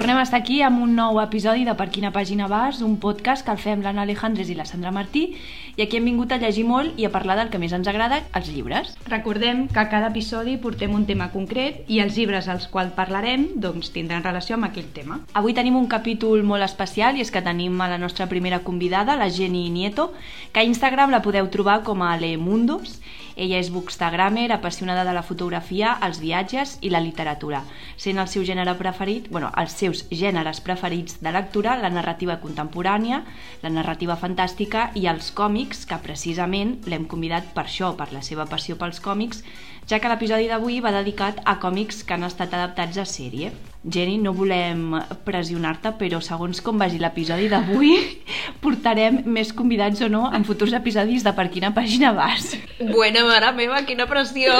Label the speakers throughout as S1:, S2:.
S1: Tornem a estar aquí amb un nou episodi de Per quina pàgina vas, un podcast que el fem l'Anna Alejandres i la Sandra Martí i aquí hem vingut a llegir molt i a parlar del que més ens agrada, els llibres.
S2: Recordem que a cada episodi portem un tema concret i els llibres als quals parlarem doncs, tindran relació amb aquell tema.
S1: Avui tenim un capítol molt especial i és que tenim a la nostra primera convidada, la Jenny Nieto, que a Instagram la podeu trobar com a Le Mundos ella és bookstagrammer, apassionada de la fotografia, els viatges i la literatura, sent el seu gènere preferit, bueno, els seus gèneres preferits de lectura, la narrativa contemporània, la narrativa fantàstica i els còmics, que precisament l'hem convidat per això, per la seva passió pels còmics, ja que l'episodi d'avui va dedicat a còmics que han estat adaptats a sèrie. Jenny, no volem pressionar-te, però segons com vagi l'episodi d'avui, portarem més convidats o no en futurs episodis de Per quina pàgina vas.
S3: Bueno, mare meva, quina pressió!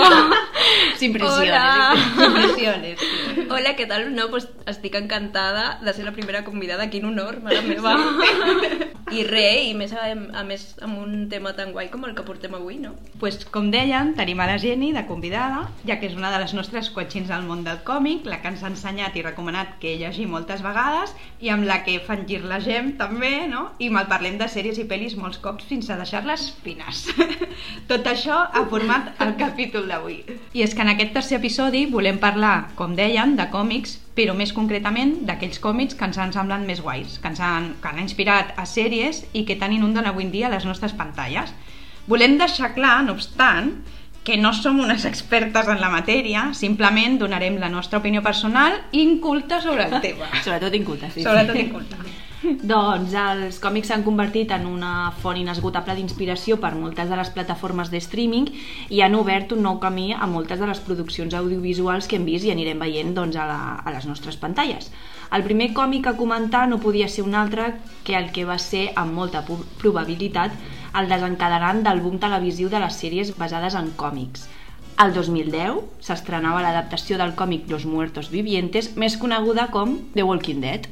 S1: Sin.
S3: Hola.
S1: Sin pressiones.
S3: Hola, què tal? No, pues estic encantada de ser la primera convidada, quin honor, mare meva. I res, i més a, a més amb un tema tan guai com el que portem avui, no?
S2: Pues, com deien, tenim a la Jenny de convidada, ja que és una de les nostres coachins del món del còmic, la que ens ha ensenyat i recomanat que llegir moltes vegades i amb la que fangir la gem també, no? I mal parlem de sèries i pel·lis molts cops fins a deixar-les fines. Tot això ha format el capítol d'avui. I és que en aquest tercer episodi volem parlar, com deien, de còmics, però més concretament d'aquells còmics que ens han semblat més guais, que ens han, que han inspirat a sèries i que tant inunden avui en dia les nostres pantalles. Volem deixar clar, no obstant, que no som unes expertes en la matèria, simplement donarem la nostra opinió personal inculta sobre el tema.
S1: Sobretot inculta, sí.
S2: Sobretot
S1: sí.
S2: inculta.
S1: Doncs els còmics s'han convertit en una font inesgotable d'inspiració per moltes de les plataformes de streaming i han obert un nou camí a moltes de les produccions audiovisuals que hem vist i anirem veient doncs, a, la, a les nostres pantalles. El primer còmic a comentar no podia ser un altre que el que va ser, amb molta probabilitat, el desencadenant del boom televisiu de les sèries basades en còmics. El 2010 s'estrenava l'adaptació del còmic Los Muertos Vivientes, més coneguda com The Walking Dead.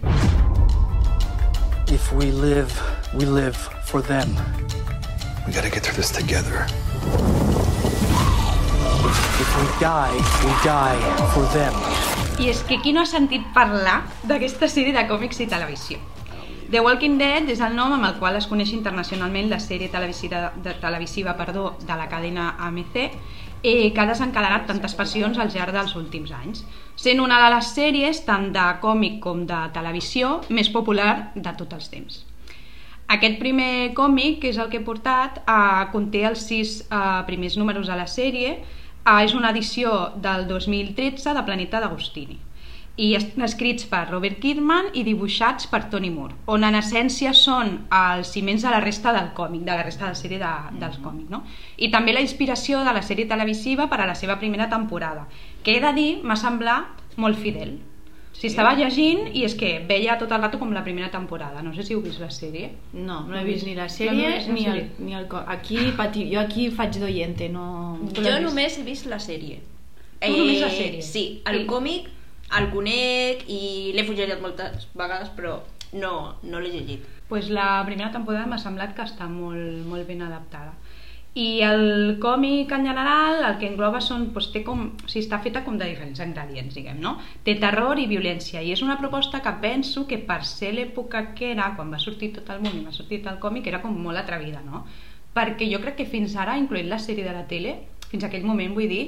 S4: If we live, we live for them.
S5: We gotta get through this together.
S4: If we die, we die for them.
S2: I és que qui no ha sentit parlar d'aquesta sèrie de còmics i televisió? The Walking Dead és el nom amb el qual es coneix internacionalment la sèrie televisiva, de, televisiva perdó, de la cadena AMC eh, que ha desencadenat tantes passions al llarg dels últims anys, sent una de les sèries, tant de còmic com de televisió, més popular de tots els temps. Aquest primer còmic, que és el que he portat, eh, conté els sis eh, primers números de la sèrie, eh, és una edició del 2013 de Planeta d'Agostini i estan escrits per Robert Kidman i dibuixats per Tony Moore, on en essència són els ciments de la resta del còmic, de la resta de la sèrie de, dels còmics. No? I també la inspiració de la sèrie televisiva per a la seva primera temporada, que he de dir, m'ha semblat molt fidel. Si estava llegint i és que veia tot el rato com la primera temporada. No sé si heu vist la sèrie.
S1: No, no he vist ni la sèrie,
S2: no la
S1: ni, el, ni el... Aquí, pati, jo aquí faig d'oyente, no...
S3: Jo només he vist la sèrie.
S2: Tu només la sèrie?
S3: Sí, el
S2: I-
S3: còmic el conec i l'he fugellat moltes vegades, però no, no l'he llegit.
S2: pues la primera temporada m'ha semblat que està molt, molt ben adaptada. I el còmic en general el que engloba són, doncs, té com, o sigui, està feta com de diferents ingredients, diguem, no? Té terror i violència i és una proposta que penso que per ser l'època que era, quan va sortir tot el món i va sortir el còmic, era com molt atrevida, no? Perquè jo crec que fins ara, incloent la sèrie de la tele, fins aquell moment, vull dir,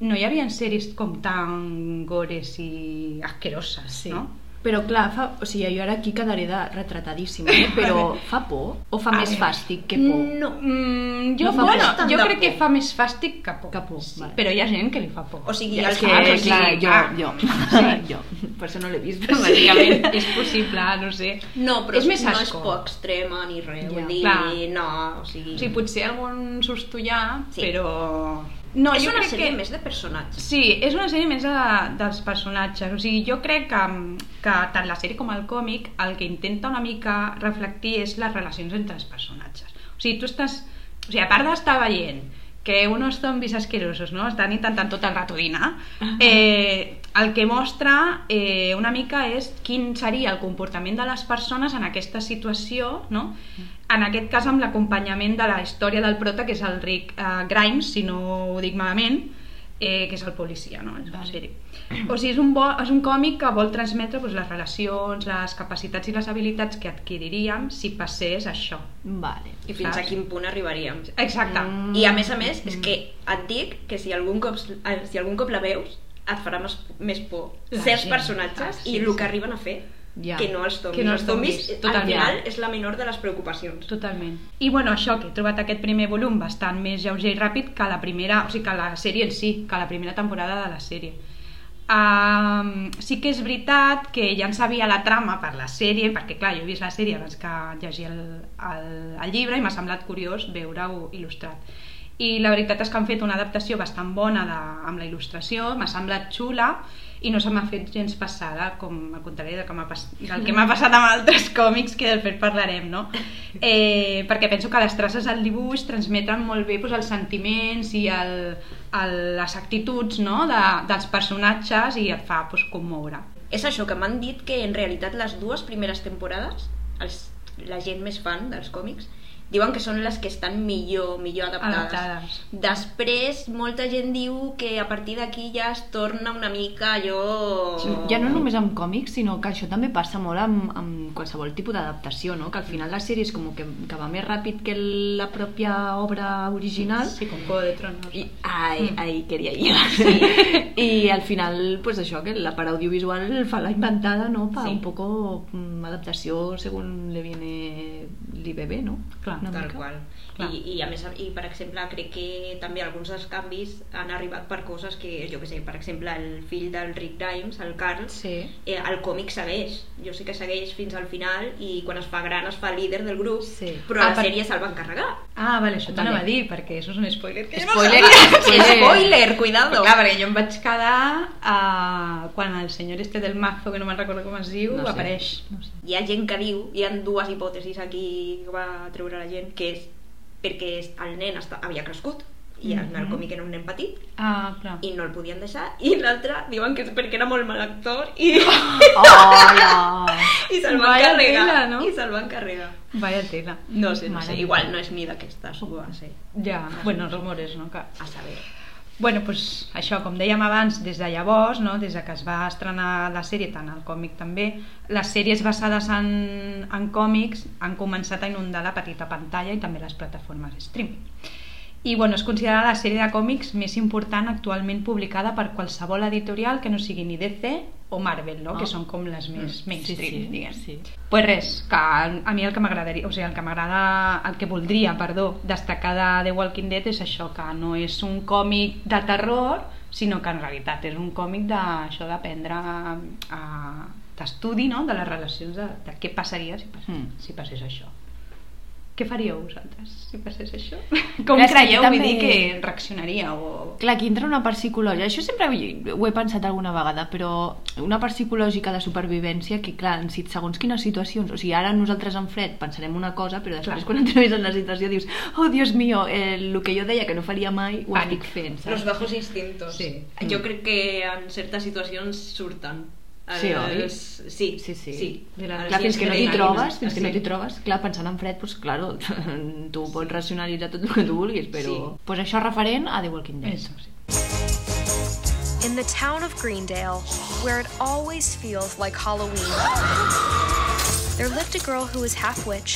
S2: no hi havia sèries com tan gores i asqueroses,
S1: Sí.
S2: no?
S1: Però clar, fa, o sigui, jo ara aquí quedaré de retratadíssima, eh? però fa por o fa
S2: A
S1: més
S2: veure.
S1: fàstic que por?
S3: No.
S2: Mm, jo
S1: No fa
S2: bueno, jo crec que
S3: por.
S2: fa més fàstic que por.
S1: Que por,
S2: sí.
S1: vale.
S2: Però hi ha gent que li fa por.
S3: O sigui,
S1: Ja,
S3: els
S1: és que, clar,
S3: sigui,
S1: jo, jo,
S2: sí.
S1: jo, per això no l'he vist,
S2: Sí,
S1: bàsicament.
S2: és possible, no sé.
S3: No, però
S2: és més
S3: no és
S2: asco.
S3: por extrema ni res,
S1: Ja.
S3: vull dir,
S2: Clar.
S3: no, o sigui...
S2: O sigui, potser algun susto hi ha,
S3: Sí.
S2: però... No,
S3: és
S2: jo
S3: una sèrie
S2: que...
S3: més de personatges.
S2: Sí, és una sèrie més de, dels personatges. O sigui, jo crec que, que tant la sèrie com el còmic el que intenta una mica reflectir és les relacions entre els personatges. O sigui, tu estàs... O sigui, a part d'estar veient que unos zombis asquerosos no? estan intentant tot el rato dinar, eh, el que mostra eh, una mica és quin seria el comportament de les persones en aquesta situació, no? en aquest cas amb l'acompanyament de la història del prota, que és el Rick eh, Grimes, si no ho dic malament, eh, que és el policia, no? És sèrie. O sigui, és un, bo, és un còmic que vol transmetre doncs, les relacions, les capacitats i les habilitats que adquiriríem si passés això.
S1: Vale.
S3: I fins
S2: Saps?
S3: a quin punt arribaríem.
S2: Exacte.
S1: Mm.
S3: I a més a més, és que et dic que si algun cop, si algun cop la veus, et farà més, més por
S2: La
S3: certs
S2: gent.
S3: personatges
S2: Ah, sí,
S3: i el
S2: sí.
S3: que arriben a fer
S1: Ja.
S3: que no els zombis.
S2: Que no els
S3: els zombis,
S2: zombis,
S3: al final, és la menor de les preocupacions.
S2: Totalment. I bueno, això, que he trobat aquest primer volum bastant més lleuger i ràpid que la primera, o sigui, que la sèrie en si, que la primera temporada de la sèrie. Um, sí que és veritat que ja en sabia la trama per la sèrie, perquè clar, jo he vist la sèrie abans que llegir el, el, el llibre i m'ha semblat curiós veure-ho il·lustrat. I la veritat és que han fet una adaptació bastant bona de, amb la il·lustració, m'ha semblat xula i no se m'ha fet gens passada, com al contrari del que m'ha pas- passat amb altres còmics que després parlarem, no? Eh, perquè penso que les traces del dibuix transmeten molt bé doncs, els sentiments i el, el, les actituds no? de, dels personatges i et fa doncs, commoure.
S3: És això, que m'han dit que en realitat les dues primeres temporades, els, la gent més fan dels còmics, diuen que són les que estan millor, millor adaptades.
S2: Adaptades.
S3: Després, molta gent diu que a partir d'aquí ja es torna una mica allò...
S1: Ja no només amb còmics, sinó que això també passa molt amb, amb qualsevol tipus d'adaptació, no? Que al final la sèrie és com que, que va més ràpid que la pròpia obra original.
S2: Sí, com Juego de Tronos.
S1: I, ai, ai, quería ir. I al final, pues això, que la part audiovisual fa la inventada, ¿no? Para
S2: Sí.
S1: un poco mm, adaptació según le viene l'IBB, no?
S2: Clar,
S1: Una
S3: Tal
S1: mica.
S2: Clar.
S3: I, I a més, i per exemple, crec que també alguns dels canvis han arribat per coses que, jo que sé, per exemple, el fill del Rick Grimes, el Carl,
S1: Sí.
S3: eh, el còmic segueix. Jo sé que segueix fins al final i quan es fa gran es fa líder del grup,
S1: Sí.
S3: però
S2: Ah,
S3: a la
S2: per-
S3: sèrie se'l van carregar.
S2: Ah, vale, això t'anava a
S1: Vale.
S2: dir, perquè això és un spoiler que jo no
S1: Spoiler,
S2: sabia.
S1: spoiler.
S3: Spoiler, cuidado!
S2: Però clar, perquè jo em vaig quedar uh, quan el senyor este del mazo, que no me'n recordo com es diu,
S1: No sé.
S2: apareix. No sé.
S3: Hi ha gent que diu, hi ha dues hipòtesis aquí que va treure la gent, que és perquè el nen està, havia crescut i el
S2: Mhm.
S3: còmic era un nen petit
S2: Ah, clar.
S3: i no el podien deixar i l'altre diuen que és perquè era molt mal actor i,
S1: Hola!
S3: i se'l van
S2: Vaya
S3: carregar
S2: tela, no?
S3: i se'l van carregar
S2: Vaya tela.
S3: no sé, no
S1: Mare
S3: sé, igual no és ni d'aquestes ho va ser
S2: Ja, bueno, rumores, no? Que...
S3: a saber
S2: Bueno, pues això, com dèiem abans, des de llavors, no? des de que es va estrenar la sèrie, tant el còmic també, les sèries basades en, en còmics han començat a inundar la petita pantalla i també les plataformes streaming. I bueno, és considerada la sèrie de còmics més important actualment publicada per qualsevol editorial que no sigui ni DC o Marvel, no?
S1: Ah.
S2: que són com les més mainstream,
S1: sí, sí,
S2: diguem.
S1: sí.
S2: Pues res, que a mi el que m'agradaria, o sigui, el que m'agrada, el que voldria, perdó, destacar de The Walking Dead és això, que no és un còmic de terror, sinó que en realitat és un còmic d'això d'aprendre a- d'estudi, no?, de les relacions, de, de què passaria si, passés,
S1: Mm.
S2: si passés això. Què faríeu vosaltres si passés això? Com
S1: Clar,
S2: creieu, vull dir,
S1: també-
S2: que reaccionaríeu? O...
S1: Clar, aquí entra una part psicològica. Això sempre ho he pensat alguna vegada, però una part psicològica de supervivència que, clar, en si- segons quines situacions... O sigui, ara nosaltres en fred pensarem una cosa, però després
S2: Clar.
S1: quan entrevis en la situació dius oh, Dios mío, eh, el que jo deia que no faria mai ho
S2: Pànic.
S1: estic fent,
S3: los
S1: saps?
S3: bajos instintos
S2: Sí.
S3: jo crec que en certes situacions surten
S1: Sí, oi?
S3: Sí,
S1: Sí, sí.
S3: sí.
S2: De
S1: Clar, fins que no t'hi
S3: adrenalina.
S1: trobes, fins que no
S2: Sí.
S1: t'hi trobes, clar, pensant en fred, doncs, claro, tu pots racionalitzar tot el que tu vulguis, però...
S3: Sí.
S1: Pues això referent a The Walking Dead.
S2: Eso, sí.
S6: In the town of Greendale, where it always feels like Halloween, there lived a girl who was half witch,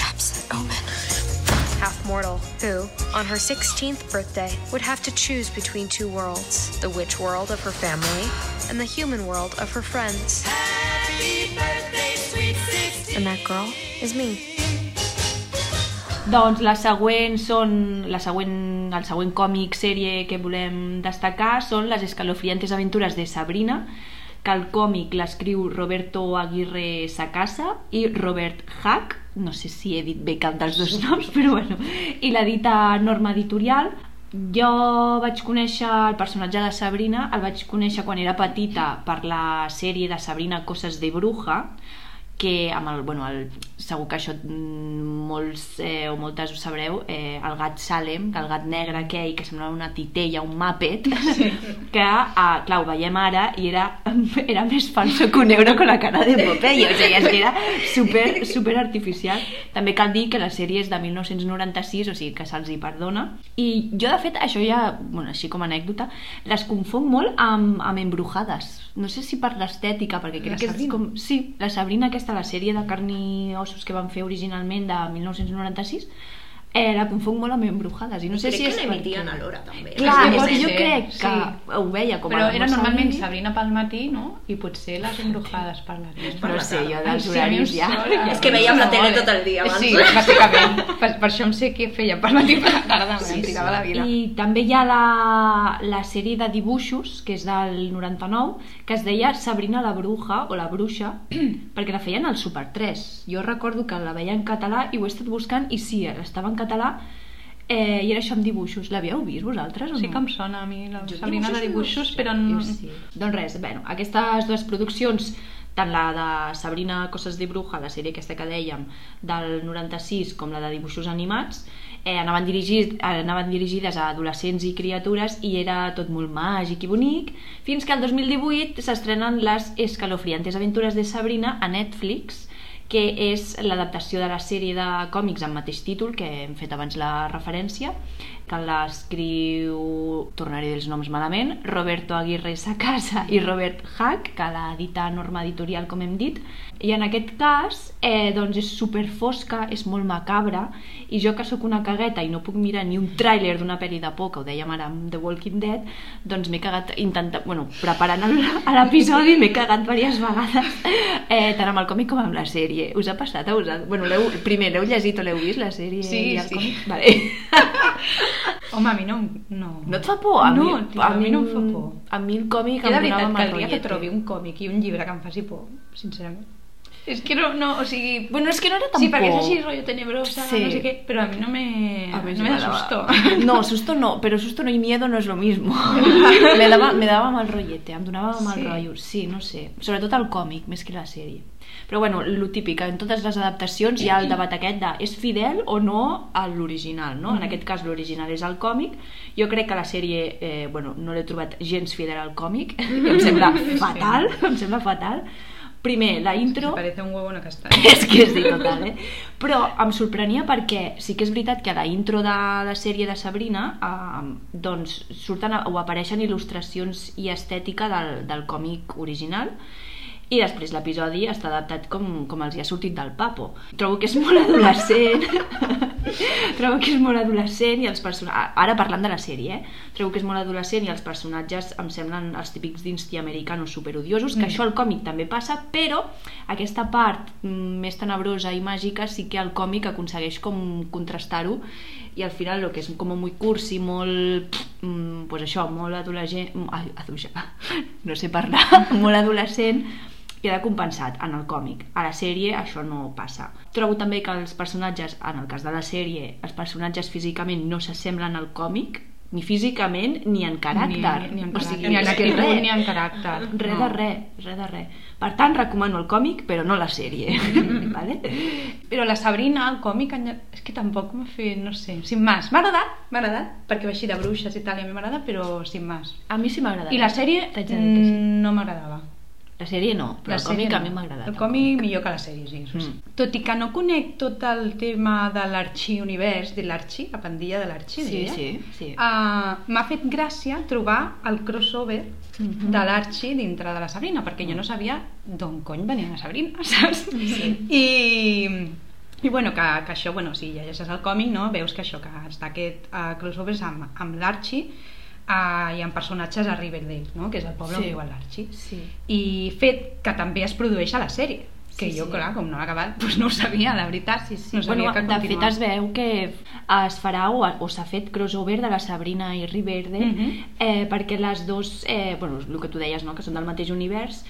S6: half mortal, who, on her 16th birthday, would have to choose between two worlds the witch world of her family and the human world of her friends. And that girl is me.
S1: Doncs la següent són, la següent, el següent còmic, sèrie que volem destacar són les escalofriantes aventures de Sabrina, que el còmic l'escriu Roberto Aguirre Sacasa i Robert Hack, no sé si he dit bé cap dels dos noms, però bueno, i l'edita Norma Editorial. Jo vaig conèixer el personatge de Sabrina, el vaig conèixer quan era petita per la sèrie de Sabrina Coses de Bruja, que amb el, bueno, el, segur que això mm, molts eh, o moltes ho sabreu, eh, el gat Salem, que el gat negre aquell que semblava una titella, un mapet, sí. que, eh, clar, ho veiem ara i era, era més falso que un euro con la cara de Popeye, o sigui, és que era super, super artificial. També cal dir que la sèrie és de 1996, o sigui que se'ls hi perdona. I jo, de fet, això ja, bueno, així com a anècdota, les confonc molt amb, amb embrujades. No sé si per l'estètica, perquè crec
S2: La
S1: que és
S2: Sabrina?
S1: com... Sí, la Sabrina aquesta, la sèrie de carn i ossos que van fer originalment de 1996, eh, la confonc molt amb embrujades. I no sé
S3: Crec
S1: si
S3: que
S1: és
S3: l'emitien
S1: perquè-
S3: a l'hora, també.
S1: Clar,
S2: Sí,
S1: és
S2: pot
S1: que jo crec que
S2: sí.
S1: ho veia com
S2: Però
S1: a
S2: era normalment
S1: Sabrina.
S2: Sabrina pel matí, no? I potser les embrujades per la nit.
S1: No sé, jo dels
S2: Sí,
S1: horaris ja...
S2: sona.
S3: És que veiem la tele tot el dia abans.
S2: Sí, bàsicament. Per, per això em sé què feia per matí per la tarda, sí, em tirava la vida.
S1: I també hi ha la, la sèrie de dibuixos, que és del 99, que es deia Sabrina la Bruja o la Bruixa, perquè la feien al Super 3. Jo recordo que la veia en català i ho he estat buscant i sí, estava en català eh, i era això amb dibuixos. L'havíeu vist vosaltres o
S2: Sí
S1: no?
S2: que em sona a mi la
S3: Jo
S2: Sabrina de
S3: dibuixos
S2: però... No...
S1: sí. Doncs res, bueno, aquestes dues produccions, tant la de Sabrina Coses de Bruja, la sèrie aquesta que dèiem, del 96, com la de dibuixos animats, eh, anaven, dirigit, anaven dirigides a adolescents i criatures i era tot molt màgic i bonic, fins que el 2018 s'estrenen les escalofriantes aventures de Sabrina a Netflix, que és l'adaptació de la sèrie de còmics amb mateix títol, que hem fet abans la referència, que l'escriu, tornaré dels noms malament, Roberto Aguirre Sacasa i Robert Hack, que l'ha editat Norma Editorial, com hem dit, i en aquest cas eh, doncs és super fosca, és molt macabra, i jo que sóc una cagueta i no puc mirar ni un tràiler d'una pel·li de por, que ho dèiem ara amb The Walking Dead, doncs m'he cagat intentant, bueno, preparant l'episodi m'he cagat diverses vegades, eh, tant amb el còmic com amb la sèrie. Us ha passat a vosaltres? Bueno, primer, l'heu llegit o l'heu vist, la sèrie
S2: Sí,
S1: i el
S2: sí.
S1: còmic? Vale.
S2: Home, a mi no... No,
S1: No et fa por? A
S2: no,
S1: mi,
S2: tio, a mi no em fa por.
S1: A mi el còmic
S2: Jo de
S1: em donava mal
S2: que el dia que trobi un còmic i un llibre que em faci por, sincerament. És que no, no o sigui...
S1: Bueno, és que no era tan
S2: Sí, perquè
S1: por.
S2: és així, rotllo tenebrosa,
S1: Sí.
S2: no sé què, però a mi no me,
S1: A mi
S2: no me da susto.
S1: No, susto no, pero susto no y miedo no es lo mismo. me, daba, me daba mal rollete, em donava mal
S2: Sí.
S1: rotllo. Sí, no sé. Sobretot el còmic, més que la sèrie. Però bueno, el típic, en totes les adaptacions hi ha el debat aquest de és fidel o no a l'original, no? En aquest cas l'original és el còmic. Jo crec que la sèrie, eh, bueno, no l'he trobat gens fidel al còmic, em sembla fatal, em sembla fatal. Primer, la intro...
S2: Parece un huevo una castanya.
S1: és que sí, total, eh? Però em sorprenia perquè sí que és veritat que a la intro de la sèrie de Sabrina eh, doncs surten o apareixen il·lustracions i estètica del, del còmic original i després l'episodi està adaptat com, com els hi ha sortit del papo. Trobo que és molt adolescent, trobo que és molt adolescent i els personatges... Ara parlant de la sèrie, eh? Trobo que és molt adolescent i els personatges em semblen els típics d'insti americanos superodiosos, que
S2: Mm.
S1: això al còmic també passa, però aquesta part mm, més tenebrosa i màgica sí que el còmic aconsegueix com contrastar-ho i al final el que és com molt cursi, molt... Mm, pues això, molt adolescent... Ai, adolescent... No sé parlar. molt adolescent queda compensat en el còmic. A la sèrie això no passa. Trobo també que els personatges, en el cas de la sèrie, els personatges físicament no s'assemblen al còmic, ni físicament ni en caràcter.
S2: Ni, ni en
S1: o
S2: caràcter,
S1: sigui,
S2: ni en actitud,
S1: res.
S2: ni en caràcter.
S1: Res
S2: No.
S1: de res, res de res. Per tant, recomano el còmic, però no la sèrie. vale?
S2: Però la Sabrina, el còmic, és que tampoc m'ha fet, no sé, sin más. M'ha agradat, m'ha agradat, perquè va així de bruixes i tal, i a mi m'agrada, però sin más.
S1: A mi sí m'ha agradat.
S2: I la sèrie
S1: sí.
S2: mm, no m'agradava.
S1: La sèrie no, però
S2: La
S1: el còmic
S2: sèrie
S1: a mi
S2: no.
S1: m'ha agradat.
S2: El còmic millor que la sèrie, sí.
S1: Mm.
S2: Tot i que no conec tot el tema de l'arxi-univers, de l'arxi, la pandilla de l'arxi,
S1: Sí,
S2: diria.
S1: sí, sí.
S2: Uh, M'ha fet gràcia trobar el crossover
S1: Mhm.
S2: de l'Archie dintre de la Sabrina, perquè jo no sabia d'on cony venia la Sabrina, saps? Sí. I, i bueno, que, que això, bueno, si llegeixes el còmic, no, veus que això, que està aquest uh, crossover amb, amb l'Archie uh, i amb personatges a Riverdale, no? que és el poble
S1: Sí.
S2: on viu l'Archie.
S1: Sí.
S2: I fet que també es produeix a la sèrie, que
S1: Sí,
S2: jo,
S1: sí.
S2: clar, com no l'ha acabat, doncs no ho sabia, la veritat.
S1: Sí, sí.
S2: No sabia
S1: bueno,
S2: que
S1: de fet es veu que es farà o, o s'ha fet crossover de la Sabrina i Riverde
S2: Mhm.
S1: eh, perquè les dos, eh, bueno, el que tu deies, no? que són del mateix univers,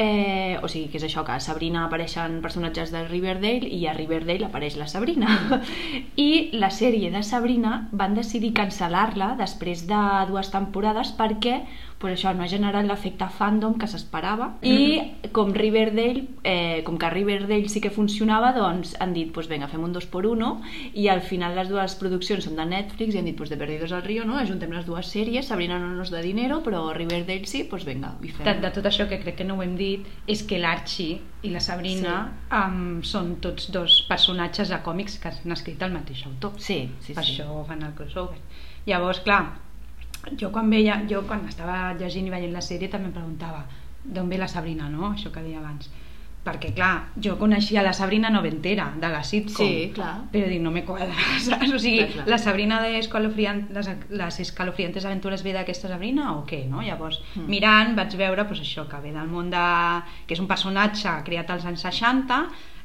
S1: Eh, o sigui, que és això, que a Sabrina apareixen personatges de Riverdale i a Riverdale apareix la Sabrina. I la sèrie de Sabrina van decidir cancel·lar-la després de dues temporades perquè pues això no ha generat l'efecte fandom que s'esperava i com Riverdale eh, com que Riverdale sí que funcionava doncs han dit, pues vinga, fem un dos por uno i al final les dues produccions són de Netflix i han dit, pues de Perdidos al Río no? ajuntem les dues sèries, Sabrina no nos da dinero però Riverdale sí, pues vinga, i fem
S2: De, de tot això que crec que no ho hem dit és que l'Archie i la Sabrina sí. um, són tots dos personatges de còmics que han escrit el mateix autor
S1: sí, sí,
S2: per
S1: sí.
S2: això fan el crossover llavors clar jo quan veia jo quan estava llegint i veient la sèrie també em preguntava d'on ve la Sabrina no? això que deia abans perquè clar, jo coneixia la Sabrina noventera de la sitcom
S1: Sí, clar.
S2: però dic, no me quadra saps? o sigui,
S1: Clar, clar.
S2: la Sabrina de les, les escalofriantes aventures ve d'aquesta Sabrina o què, no? Llavors,
S1: Mm.
S2: mirant vaig veure pues, això, que ve del món de... que és un personatge creat als anys 60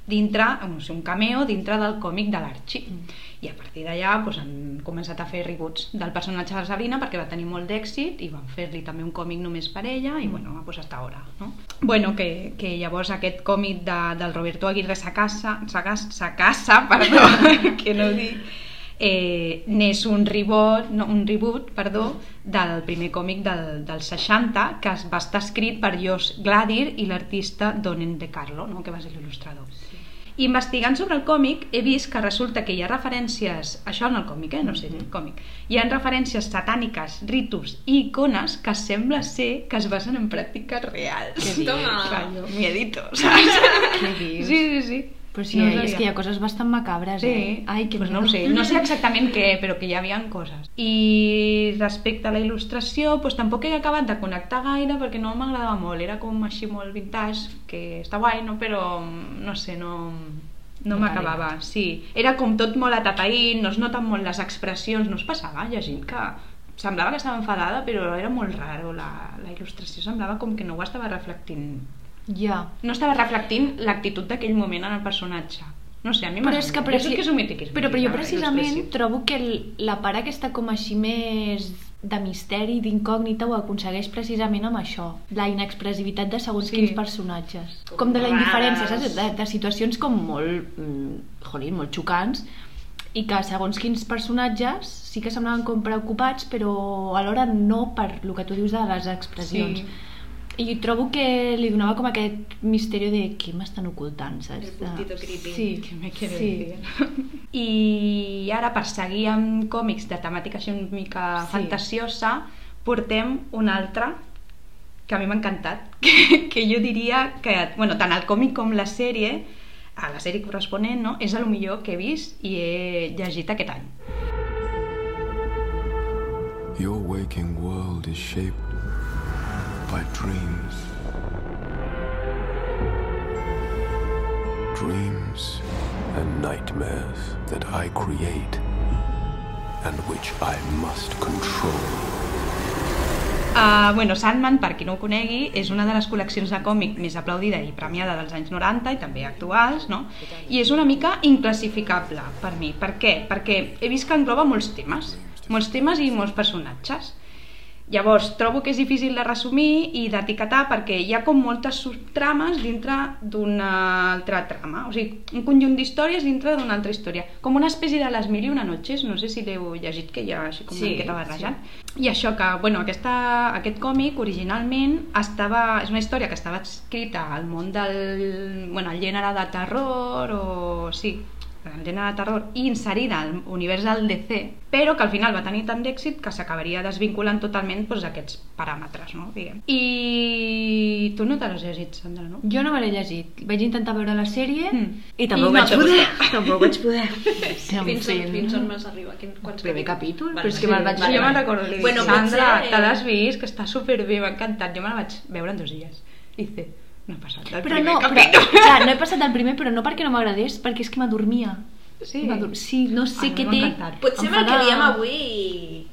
S2: dintre, no sé, un cameo dintre del còmic de l'Archie
S1: Mm.
S2: i a partir d'allà pues, han començat a fer reboots del personatge de la Sabrina perquè va tenir molt d'èxit i van fer-li també un còmic només per ella i bueno, pues hasta ara no? bueno, que, que llavors aquest còmic de, del Roberto Aguirre Sacasa, Sacasa, Sacasa perdó, que no ho dic eh, n'és un reboot, no, un reboot perdó, del primer còmic del, del 60 que es va estar escrit per Jos Gladir i l'artista Donen de Carlo no? que va ser l'il·lustrador sí. Investigant sobre el còmic he vist que resulta que hi ha referències això en el còmic, eh? no sé, el còmic hi ha referències satàniques, ritus i icones que sembla ser que es basen en pràctiques reals
S1: Què dius?
S3: Toma.
S2: Callo, miedito, saps?
S1: Què dius?
S2: sí, sí, sí
S1: Però sí,
S2: No
S1: és que hi ha coses bastant macabres,
S2: Sí,
S1: eh? Ai, que
S2: pues no ho sé, no sé exactament què, però que hi havia coses. I respecte a la il·lustració, pues tampoc he acabat de connectar gaire perquè no m'agradava molt, era com així molt vintage, que està guai, no? però no sé, no, no
S1: No
S2: m'acabava. Sí, era com tot molt atapeït, no es noten molt les expressions, no es passava llegint que semblava que estava enfadada, però era molt raro, la, la il·lustració semblava com que no ho estava reflectint
S1: Ja.
S2: no estava reflectint l'actitud d'aquell moment en el personatge. No sé, a mi
S1: Però
S2: m'ha
S1: és que, preci...
S2: Jo és un mitiquisme,
S1: però, però jo precisament trobo que el, la part aquesta com així més de misteri, d'incògnita, ho aconsegueix precisament amb això, la inexpressivitat de segons
S2: Sí.
S1: quins personatges. Com de la indiferència, saps? De, de situacions com molt, mm, jolín, molt xocants, i que segons quins personatges sí que semblaven com preocupats, però alhora no per el que tu dius de les expressions.
S2: Sí.
S1: I trobo que li donava com aquest misteri de què m'estan ocultant, saps?
S3: El puntito
S1: De-
S3: creepy.
S1: Sí,
S2: Què me quiere
S1: sí.
S2: decir? I ara, per seguir amb còmics de temàtica així una mica
S1: Sí.
S2: fantasiosa, portem un altre que a mi m'ha encantat, que, que jo diria que, bueno, tant el còmic com la sèrie, a la sèrie corresponent, no? és el millor que he vist i he llegit aquest any.
S5: Your waking world is shaped by dreams. Dreams and nightmares that I create and which I must control.
S2: Uh, bueno, Sandman, per qui no ho conegui, és una de les col·leccions de còmic més aplaudida i premiada dels anys 90 i també actuals, no? I és una mica inclassificable per mi. Per què? Perquè he vist que engloba molts temes, molts temes i molts personatges. Llavors, trobo que és difícil de resumir i d'etiquetar perquè hi ha com moltes subtrames dintre d'una altra trama, o sigui, un conjunt d'històries dintre d'una altra història, com una espècie de les mil i una noches, no sé si l'heu llegit, que hi ha així com
S1: Sí,
S2: una miqueta barrejant. I això que, bueno, aquesta, aquest còmic originalment estava, és una història que estava escrita al món del, bueno, el gènere de terror o, sí, el gènere de terror i inserida al univers del DC, però que al final va tenir tant d'èxit que s'acabaria desvinculant totalment doncs, aquests paràmetres, no? Diguem. I tu no te l'has llegit, Sandra, no?
S1: Jo no me l'he llegit. Vaig intentar veure la sèrie
S2: Mm.
S1: i tampoc
S2: I no
S1: vaig poder. tampoc vaig poder. Sí,
S3: Fins,
S1: fi.
S3: on, fins on vas arribar? Quin, quants
S1: Primer capítol,
S3: Vale,
S1: però és que me'l vaig Vale,
S2: jo me'n recordo,
S3: Bueno,
S2: Sandra,
S3: potser-
S2: te l'has vist, que està superbé, m'ha encantat. Jo me la vaig veure en dos dies. I dice, no ha passat el
S1: Però
S2: primer
S1: no, però,
S2: capítol.
S1: clar, no he passat el primer, però no perquè no m'agradés, perquè és que m'adormia.
S2: Sí.
S1: Sí, no sé
S2: Ai,
S1: què té.
S3: Potser amb el que
S1: de-
S3: diem avui...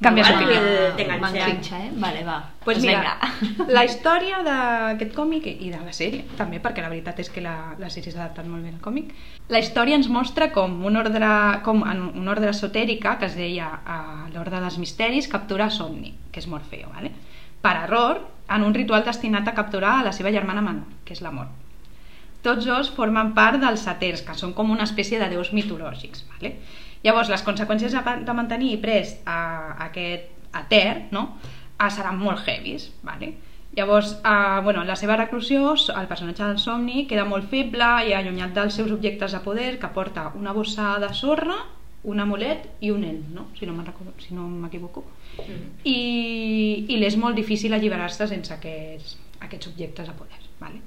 S2: Canvies d'opinió.
S1: M'enganxa, eh? Vale, va.
S2: Pues
S1: Doncs
S2: mira,
S1: vinga.
S2: la història d'aquest còmic i de la sèrie, també, perquè la veritat és que la, la sèrie s'ha adaptat molt bé al còmic, la història ens mostra com un ordre, com en una ordre esotèrica que es deia a l'ordre dels misteris captura Somni, que és Morfeo, ¿vale? Per error, en un ritual destinat a capturar a la seva germana menor, que és la mort. Tots dos formen part dels saters, que són com una espècie de déus mitològics. Vale? Llavors, les conseqüències de mantenir pres a aquest ater no? Ah, seran molt heavies. Vale? Llavors, eh, bueno, en la seva reclusió, el personatge del somni queda molt feble i allunyat dels seus objectes de poder, que porta una bossa de sorra, un amulet i un ell, no? si no recordo, si no m'equivoco. I, i li és molt difícil alliberar-se sense aquests, aquests objectes de poder. Vale?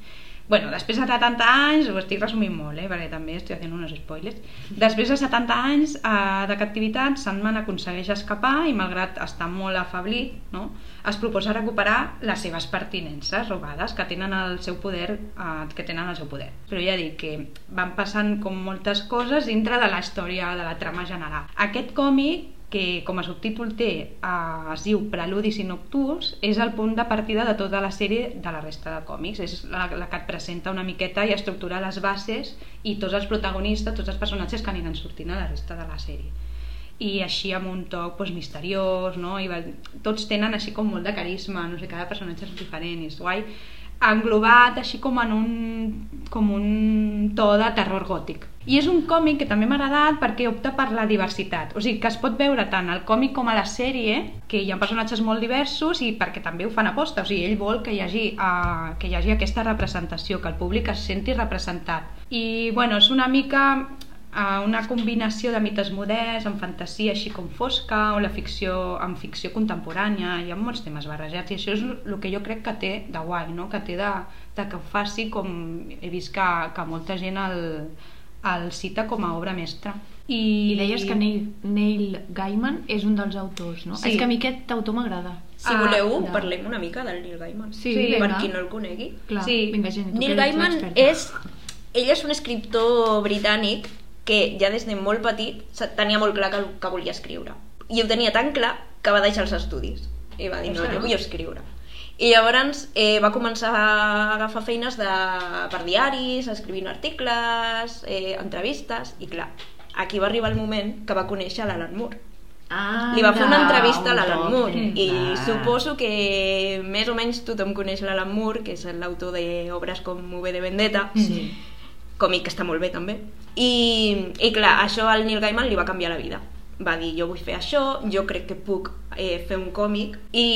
S2: Bueno, després de 70 anys, ho estic resumint molt, eh, perquè també estic fent uns spoilers, després de 70 anys eh, de captivitat, Sandman aconsegueix escapar i malgrat estar molt afablit, no, es proposa recuperar les seves pertinences robades que tenen el seu poder, eh, que tenen el seu poder. Però ja dic que van passant com moltes coses dintre de la història, de la trama general. Aquest còmic que com a subtítol té, eh, es diu Preludis i Nocturns, és el punt de partida de tota la sèrie de la resta de còmics. És la, la que et presenta una miqueta i estructura les bases i tots els protagonistes, tots els personatges que aniran sortint a la resta de la sèrie. I així amb un toc doncs, misteriós, no? I tots tenen així com molt de carisma, no sé, cada personatge és diferent i és guai englobat així com en un, com un to de terror gòtic. I és un còmic que també m'ha agradat perquè opta per la diversitat. O sigui, que es pot veure tant al còmic com a la sèrie, que hi ha personatges molt diversos i perquè també ho fan aposta. O sigui, ell vol que hi hagi, uh, que hi hagi aquesta representació, que el públic es senti representat. I, bueno, és una mica uh, una combinació de mites moderns amb fantasia així com fosca o la ficció amb ficció contemporània hi ha molts temes barrejats i això és el que jo crec que té de guai no? que té de, de que ho faci com he vist que, que molta gent el, el cita com a obra mestra i,
S1: I deies que Neil, Neil Gaiman és un dels autors, no?
S2: Sí.
S1: És que a mi aquest autor m'agrada.
S3: Si
S2: Ah,
S3: voleu,
S1: no.
S3: parlem una mica del Neil Gaiman.
S1: Sí,
S3: per
S1: vinga.
S3: qui no el conegui.
S1: Clar,
S2: Sí.
S1: vinga, tu
S3: Neil Gaiman és... Ell és un escriptor britànic que ja des de molt petit tenia molt clar que, que volia escriure. I ho tenia tan clar que va deixar els estudis. I va dir, no, jo vull escriure. I llavors eh, va començar a agafar feines de, per diaris, escrivint articles, eh, entrevistes, i clar, aquí va arribar el moment que va conèixer l'Alan Moore.
S1: Ah,
S3: Li va fer una entrevista a l'Alan. Moore i suposo que més o menys tothom coneix l'Alan Moore, que és l'autor d'obres com V de Vendetta,
S1: Sí.
S3: Còmic que està molt bé també. I, I clar, això al Neil Gaiman li va canviar la vida. Va dir, jo vull fer això, jo crec que puc eh, fer un còmic. I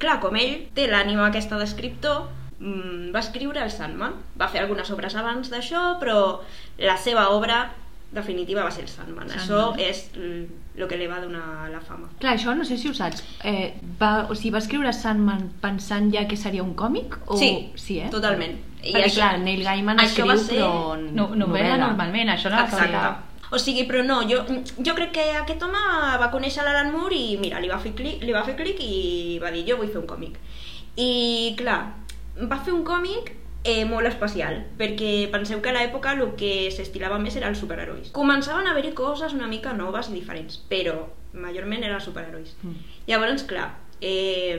S3: clar, com ell té l'ànima aquesta d'escriptor, mm, va escriure el Sandman. Va fer algunes obres abans d'això, però la seva obra definitiva va ser el Sandman.
S1: Sandman.
S3: Això és el que li va donar la fama.
S1: Clar, això no sé si ho saps. Eh, va, o sigui, va escriure Sandman pensant ja que seria un còmic? O...
S3: Sí,
S1: sí eh?
S3: totalment. I
S1: Perquè,
S3: això-
S1: clar, Neil Gaiman
S3: això va
S1: escriu,
S3: ser-
S1: però
S2: no, novel·la normalment, això no
S3: Exacte. O sigui, però no, jo, jo crec que aquest home va conèixer l'Alan Moore i mira, li va fer clic, li va fer clic i va dir jo vull fer un còmic. I clar, va fer un còmic eh, molt especial, perquè penseu que a l'època el que s'estilava més era els superherois. Començaven a haver-hi coses una mica noves i diferents, però majorment eren superherois.
S1: Mm.
S3: Llavors, clar, eh,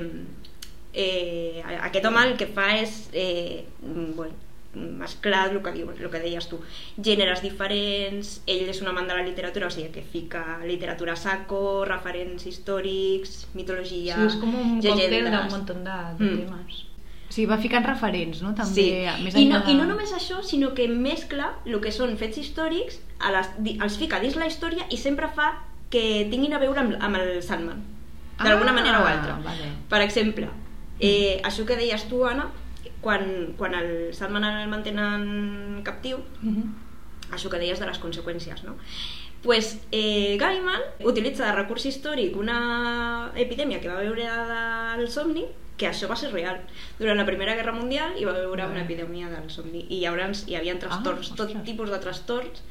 S3: eh, aquest home el que fa és eh, bueno, mesclar el que, diu, el que deies tu gèneres diferents, ell és un amant de la literatura o sigui que fica literatura saco referents històrics mitologia,
S2: Sí, és com un còctel d'un munt de, de
S3: Mm.
S2: temes.
S1: O sigui, va ficant referents, no? També,
S3: Sí,
S1: més
S3: I, no,
S1: de-
S3: i no només això, sinó que mescla el que són fets històrics, a les, els fica dins la història i sempre fa que tinguin a veure amb, amb el Sandman, d'alguna
S1: Ah,
S3: manera o altra.
S1: vale.
S3: Per exemple, eh, això que deies tu, Anna, quan, quan el Sandman el mantenen captiu,
S2: Mhm.
S3: això que deies de les conseqüències, no? pues, eh, Gaiman utilitza de recurs històric una epidèmia que va veure del somni que això va ser real. Durant la Primera Guerra Mundial hi va haver una epidèmia del somni i llavors hi havia trastorns,
S1: Ah,
S3: tot tipus de trastorns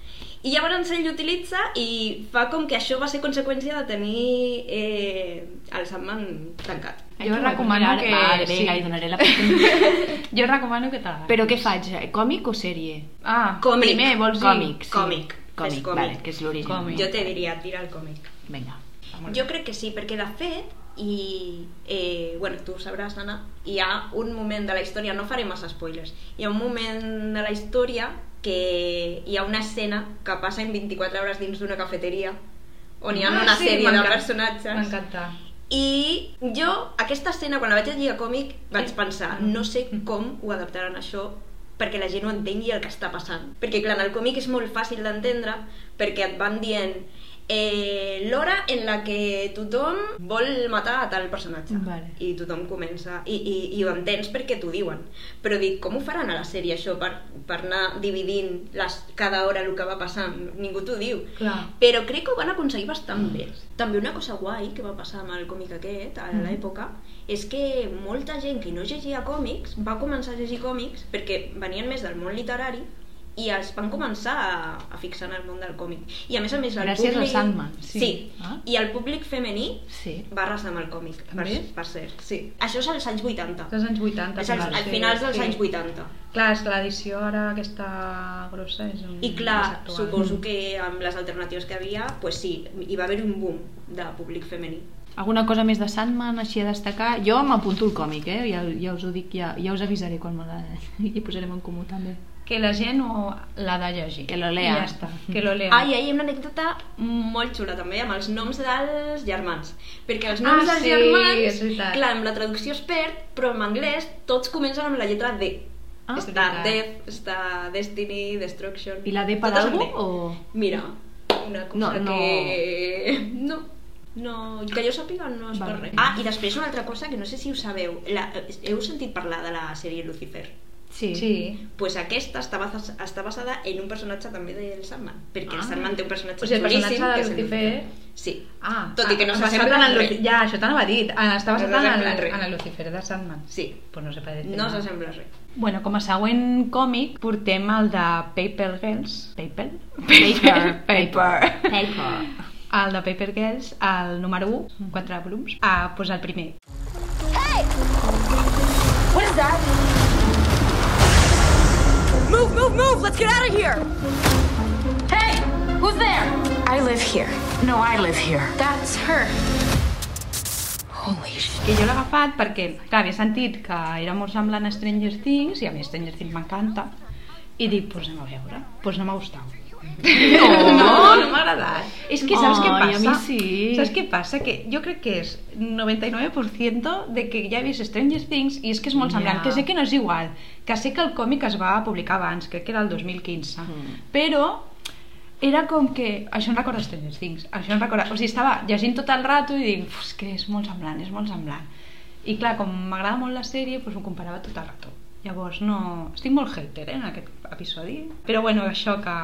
S3: i llavors ell utilitza i fa com que això va ser conseqüència de tenir eh, el Sandman tancat.
S2: Jo recomano que...
S1: Vale,
S2: sí.
S1: vinga, li donaré la.
S2: Jo recomano que te la...
S1: Però què faig? Còmic o sèrie?
S2: Ah,
S3: Còmic.
S2: primer vols dir...
S1: Còmic, sí.
S3: Còmic.
S1: Còmic,
S3: còmic.
S1: vale, que és l'origen.
S3: Jo te diria, tira el còmic.
S1: Vinga.
S3: Jo crec que sí, perquè de fet, i eh, bueno, tu ho sabràs, Anna, hi ha un moment de la història, no faré massa spoilers, hi ha un moment de la història que hi ha una escena que passa en 24 hores dins d'una cafeteria on hi ha
S2: Ah,
S3: una
S2: sí,
S3: sèrie de personatges
S2: M'encanta.
S3: I jo, aquesta escena, quan la vaig llegir a còmic, vaig pensar, no sé com ho adaptaran això perquè la gent ho entengui el que està passant. Perquè, clar, en el còmic és molt fàcil d'entendre perquè et van dient eh, l'hora en la que tothom vol matar a tal personatge.
S1: Vale.
S3: i tothom comença i, i, i ho entens perquè t'ho diuen. Però dic, com ho faran a la sèrie això per, per anar dividint les, cada hora el que va passant? Ningú t'ho diu.
S2: Clar.
S3: però crec que ho van aconseguir bastant bé. També una cosa guai que va passar amb el còmic aquest a l'època és que molta gent que no llegia còmics va començar a llegir còmics perquè venien més del món literari i es van començar a, a fixar en el món del còmic. I a més a més el
S1: Gràcies al
S3: públic...
S1: Sandman, sí.
S3: sí.
S1: Ah.
S3: I el públic femení
S1: Sí.
S3: va arrasar amb el còmic, per, per cert. Sí. Això és als anys 80.
S2: Dels anys 80.
S3: És als,
S2: clar,
S3: al
S2: sí,
S3: finals dels
S2: sí.
S3: anys 80.
S2: Clar, és que l'edició ara aquesta grossa és un...
S3: I clar, suposo que amb les alternatives que havia, pues sí, hi va haver un boom de públic femení.
S1: Alguna cosa més de Sandman així a destacar? Jo m'apunto el còmic, eh? Ja, ja us ho dic, ja, ja us avisaré quan me la... i posarem en comú també.
S2: Que la gent ho l'ha de llegir.
S1: Que lo
S2: I
S1: lea.
S2: ja està, que lo lea.
S3: Ah, i hi ha una anècdota molt xula també amb els noms dels germans. Perquè els noms
S2: Ah,
S3: dels
S2: sí,
S3: germans,
S2: és veritat.
S3: clar, amb la traducció es perd, però en anglès tots comencen amb la lletra D.
S1: Ah,
S3: està. Death, està Destiny, Destruction...
S1: I la D per algú o...?
S3: Mira, una cosa
S1: No, no.
S3: que... No, no, que jo sàpiga no és per
S1: Vale.
S3: res. Ah, i després una altra cosa que no sé si ho sabeu. La, heu sentit parlar de la sèrie Lucifer?
S1: Sí.
S2: Sí.
S3: pues aquesta està, basa, està basada en un personatge també del Sandman, perquè
S1: Ah.
S3: el Sandman té un personatge
S2: O sigui, el personatge de Lucifer-
S3: Sí.
S2: Ah,
S3: Tot i que no
S2: basat
S3: s'assembla
S2: en el. Luci- Ja, això t'anava a dir. Ah, Està basat
S3: No
S2: en, el,
S3: en
S2: en el Lucifer de Sandman.
S3: Sí,
S2: Pues no dir
S3: no s'assembla a res.
S2: Bueno, com a següent còmic portem el de Paper Girls. Paper?
S1: Paper.
S2: Paper.
S1: Paper.
S2: El de Paper Girls, el número 1, quatre volums. Ah, pues el primer.
S7: Move, move, move! Let's get out of here! Hey! Who's there?
S8: I live here. No, I live here.
S6: That's her.
S8: Holy shit.
S2: Que jo l'he agafat perquè, clar, havia sentit que era molt semblant a Stranger Things, i a mi Stranger Things m'encanta, i dic, pues anem a veure. Pues no m'ha gustat. No, no, no m'ha agradat. És que saps què
S1: Ai,
S2: passa?
S1: a mi sí.
S2: Saps què passa? Que jo crec que és 99% de que ja he vist Stranger Things i és que és molt semblant,
S1: Ja.
S2: que sé que no és igual, que sé que el còmic es va publicar abans, crec que era el 2015,
S1: Mm.
S2: però era com que... Això em recorda Stranger Things. Això em recorda... O sigui, estava llegint tot el rato i dic, "Uf, és que és molt semblant, és molt semblant. I clar, com m'agrada molt la sèrie, doncs ho comparava tot el rato. Llavors, no... Estic molt hater, eh, en aquest episodi. Però bueno, això que,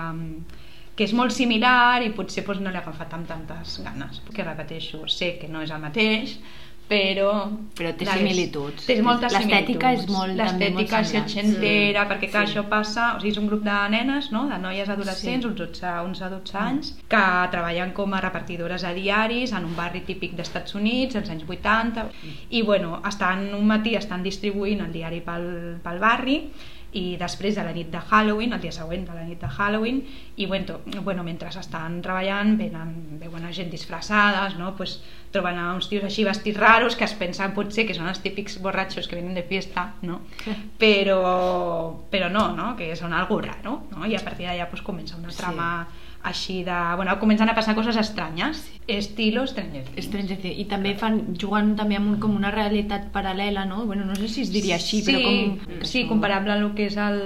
S2: que és molt similar i potser doncs, no l'he agafat amb tantes ganes. Que repeteixo, sé que no és el mateix, però...
S1: Però té
S2: la-
S1: similituds.
S2: Té moltes
S1: L'estètica és molt-
S2: L'estètica és
S1: semblant.
S2: setxentera,
S1: Sí.
S2: perquè clar,
S1: Sí.
S2: això passa... O sigui, és un grup de nenes, no?, de noies adolescents,
S1: Sí.
S2: uns 12, uns a 12 anys, que treballen com a repartidores a diaris en un barri típic d'Estats Units, als anys 80, i bueno, estan, un matí estan distribuint el diari pel, pel barri, i després de la nit de Halloween, el dia següent de la nit de Halloween, i bueno, bueno mentre estan treballant venen, veuen a gent disfressades, no? pues, troben a uns tios així vestits raros que es pensen potser que són els típics borratxos que venen de fiesta, no? però, però no, no? que són algo raro, no? i a partir d'allà pues, comença una
S1: Sí.
S2: Així de... Bueno, comencen a passar coses estranyes, estilo Stranger Things.
S1: Stranger Things. I també fan, jugant també amb un, com una realitat paral·lela, no? Bueno, no sé si es diria així,
S2: sí,
S1: però com...
S2: Sí, comparable a lo que és el,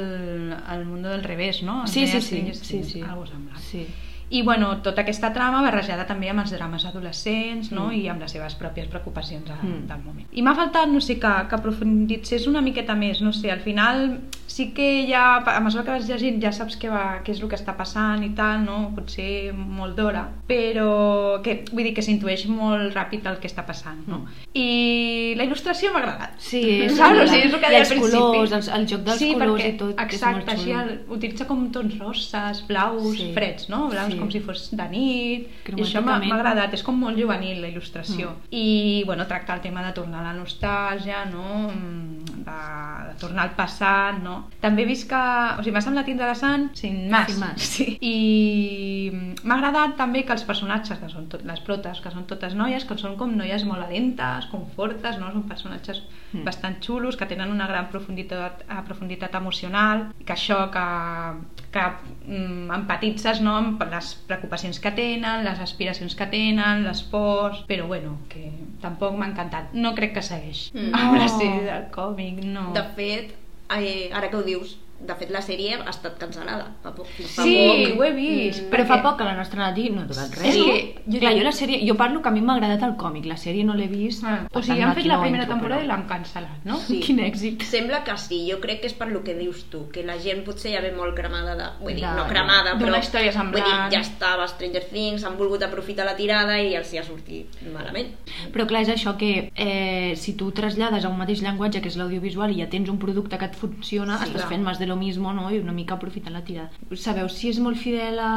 S2: el mundo del revés, no?
S1: Sí,
S2: El
S1: sí, sí, sí, sí.
S2: Algo semblant.
S1: Sí.
S2: I bueno, tota aquesta trama barrejada també amb els drames adolescents no?
S1: Mm.
S2: i amb les seves pròpies preocupacions de,
S1: Mm.
S2: del moment. I m'ha faltat, no sé, que, que aprofunditzés una miqueta més, no sé, al final sí que ja, a mesura que vas llegint ja saps què, va, què és el que està passant i tal, no? potser molt d'hora, però que, vull dir que s'intueix molt ràpid el que està passant. No? I la il·lustració m'ha agradat.
S1: Sí, és
S2: Saps? O sigui, és el que deia al principi.
S1: colors, els- el joc dels
S2: sí,
S1: colors
S2: perquè,
S1: i tot, que és
S2: Exacte,
S1: molt
S2: així
S1: xulo.
S2: el, utilitza com tons roses, blaus,
S1: Sí.
S2: freds, no? Blaus
S1: Sí.
S2: com si fos de nit, i això m'ha agradat, és com molt juvenil la il·lustració. Mm. I, bueno, tractar el tema de tornar a la nostàlgia, no? Mm, De, de tornar al passat, no? També he vist que... O sigui, m'ha semblat interessant, sin más.
S1: Sin más.
S2: Sí. I m'ha agradat també que els personatges, que són tot, les protes, que són totes noies, que són com noies molt valentes, com fortes, no? Són personatges
S1: Mm.
S2: bastant xulos, que tenen una gran profunditat, eh, profunditat emocional, que això, que, que mm, empatitzes no, amb les preocupacions que tenen, les aspiracions que tenen, les pors, però bueno, que tampoc m'ha encantat. No crec que segueix
S3: Mm.
S2: amb la
S1: Oh.
S2: sèrie del còmic, no.
S3: De fet, eh, ara que ho dius, de fet la sèrie ha estat cancel·lada fa poc. Fa
S2: Sí,
S3: poc.
S2: ho he vist.
S1: Però fa poc que la nostra Nati no ha durat res.
S2: Sí.
S1: no?
S2: Jo
S1: Clar, jo la sèrie, jo parlo que a mi m'ha agradat el còmic, la sèrie no l'he vist.
S2: Ah, o sigui, han fet la
S1: no
S2: primera
S1: entro,
S2: temporada
S1: però-
S2: i l'han cancel·lat, no?
S3: Sí.
S1: Quin èxit.
S3: Sembla que sí, jo crec que és per lo que dius tu, que la gent potser ja ve molt cremada de... Vull dir,
S1: De-
S3: no cremada, però...
S2: història semblant.
S3: Vull dir, ja estava Stranger Things, han volgut aprofitar la tirada i els hi ha sortit malament.
S1: Però clar, és això que eh, si tu trasllades a un mateix llenguatge que és l'audiovisual i ja tens un producte que et funciona,
S3: Sí,
S1: estàs
S3: clar.
S1: fent més de lo mismo, no? I una mica aprofitant la tirada. Sabeu si és molt fidel a,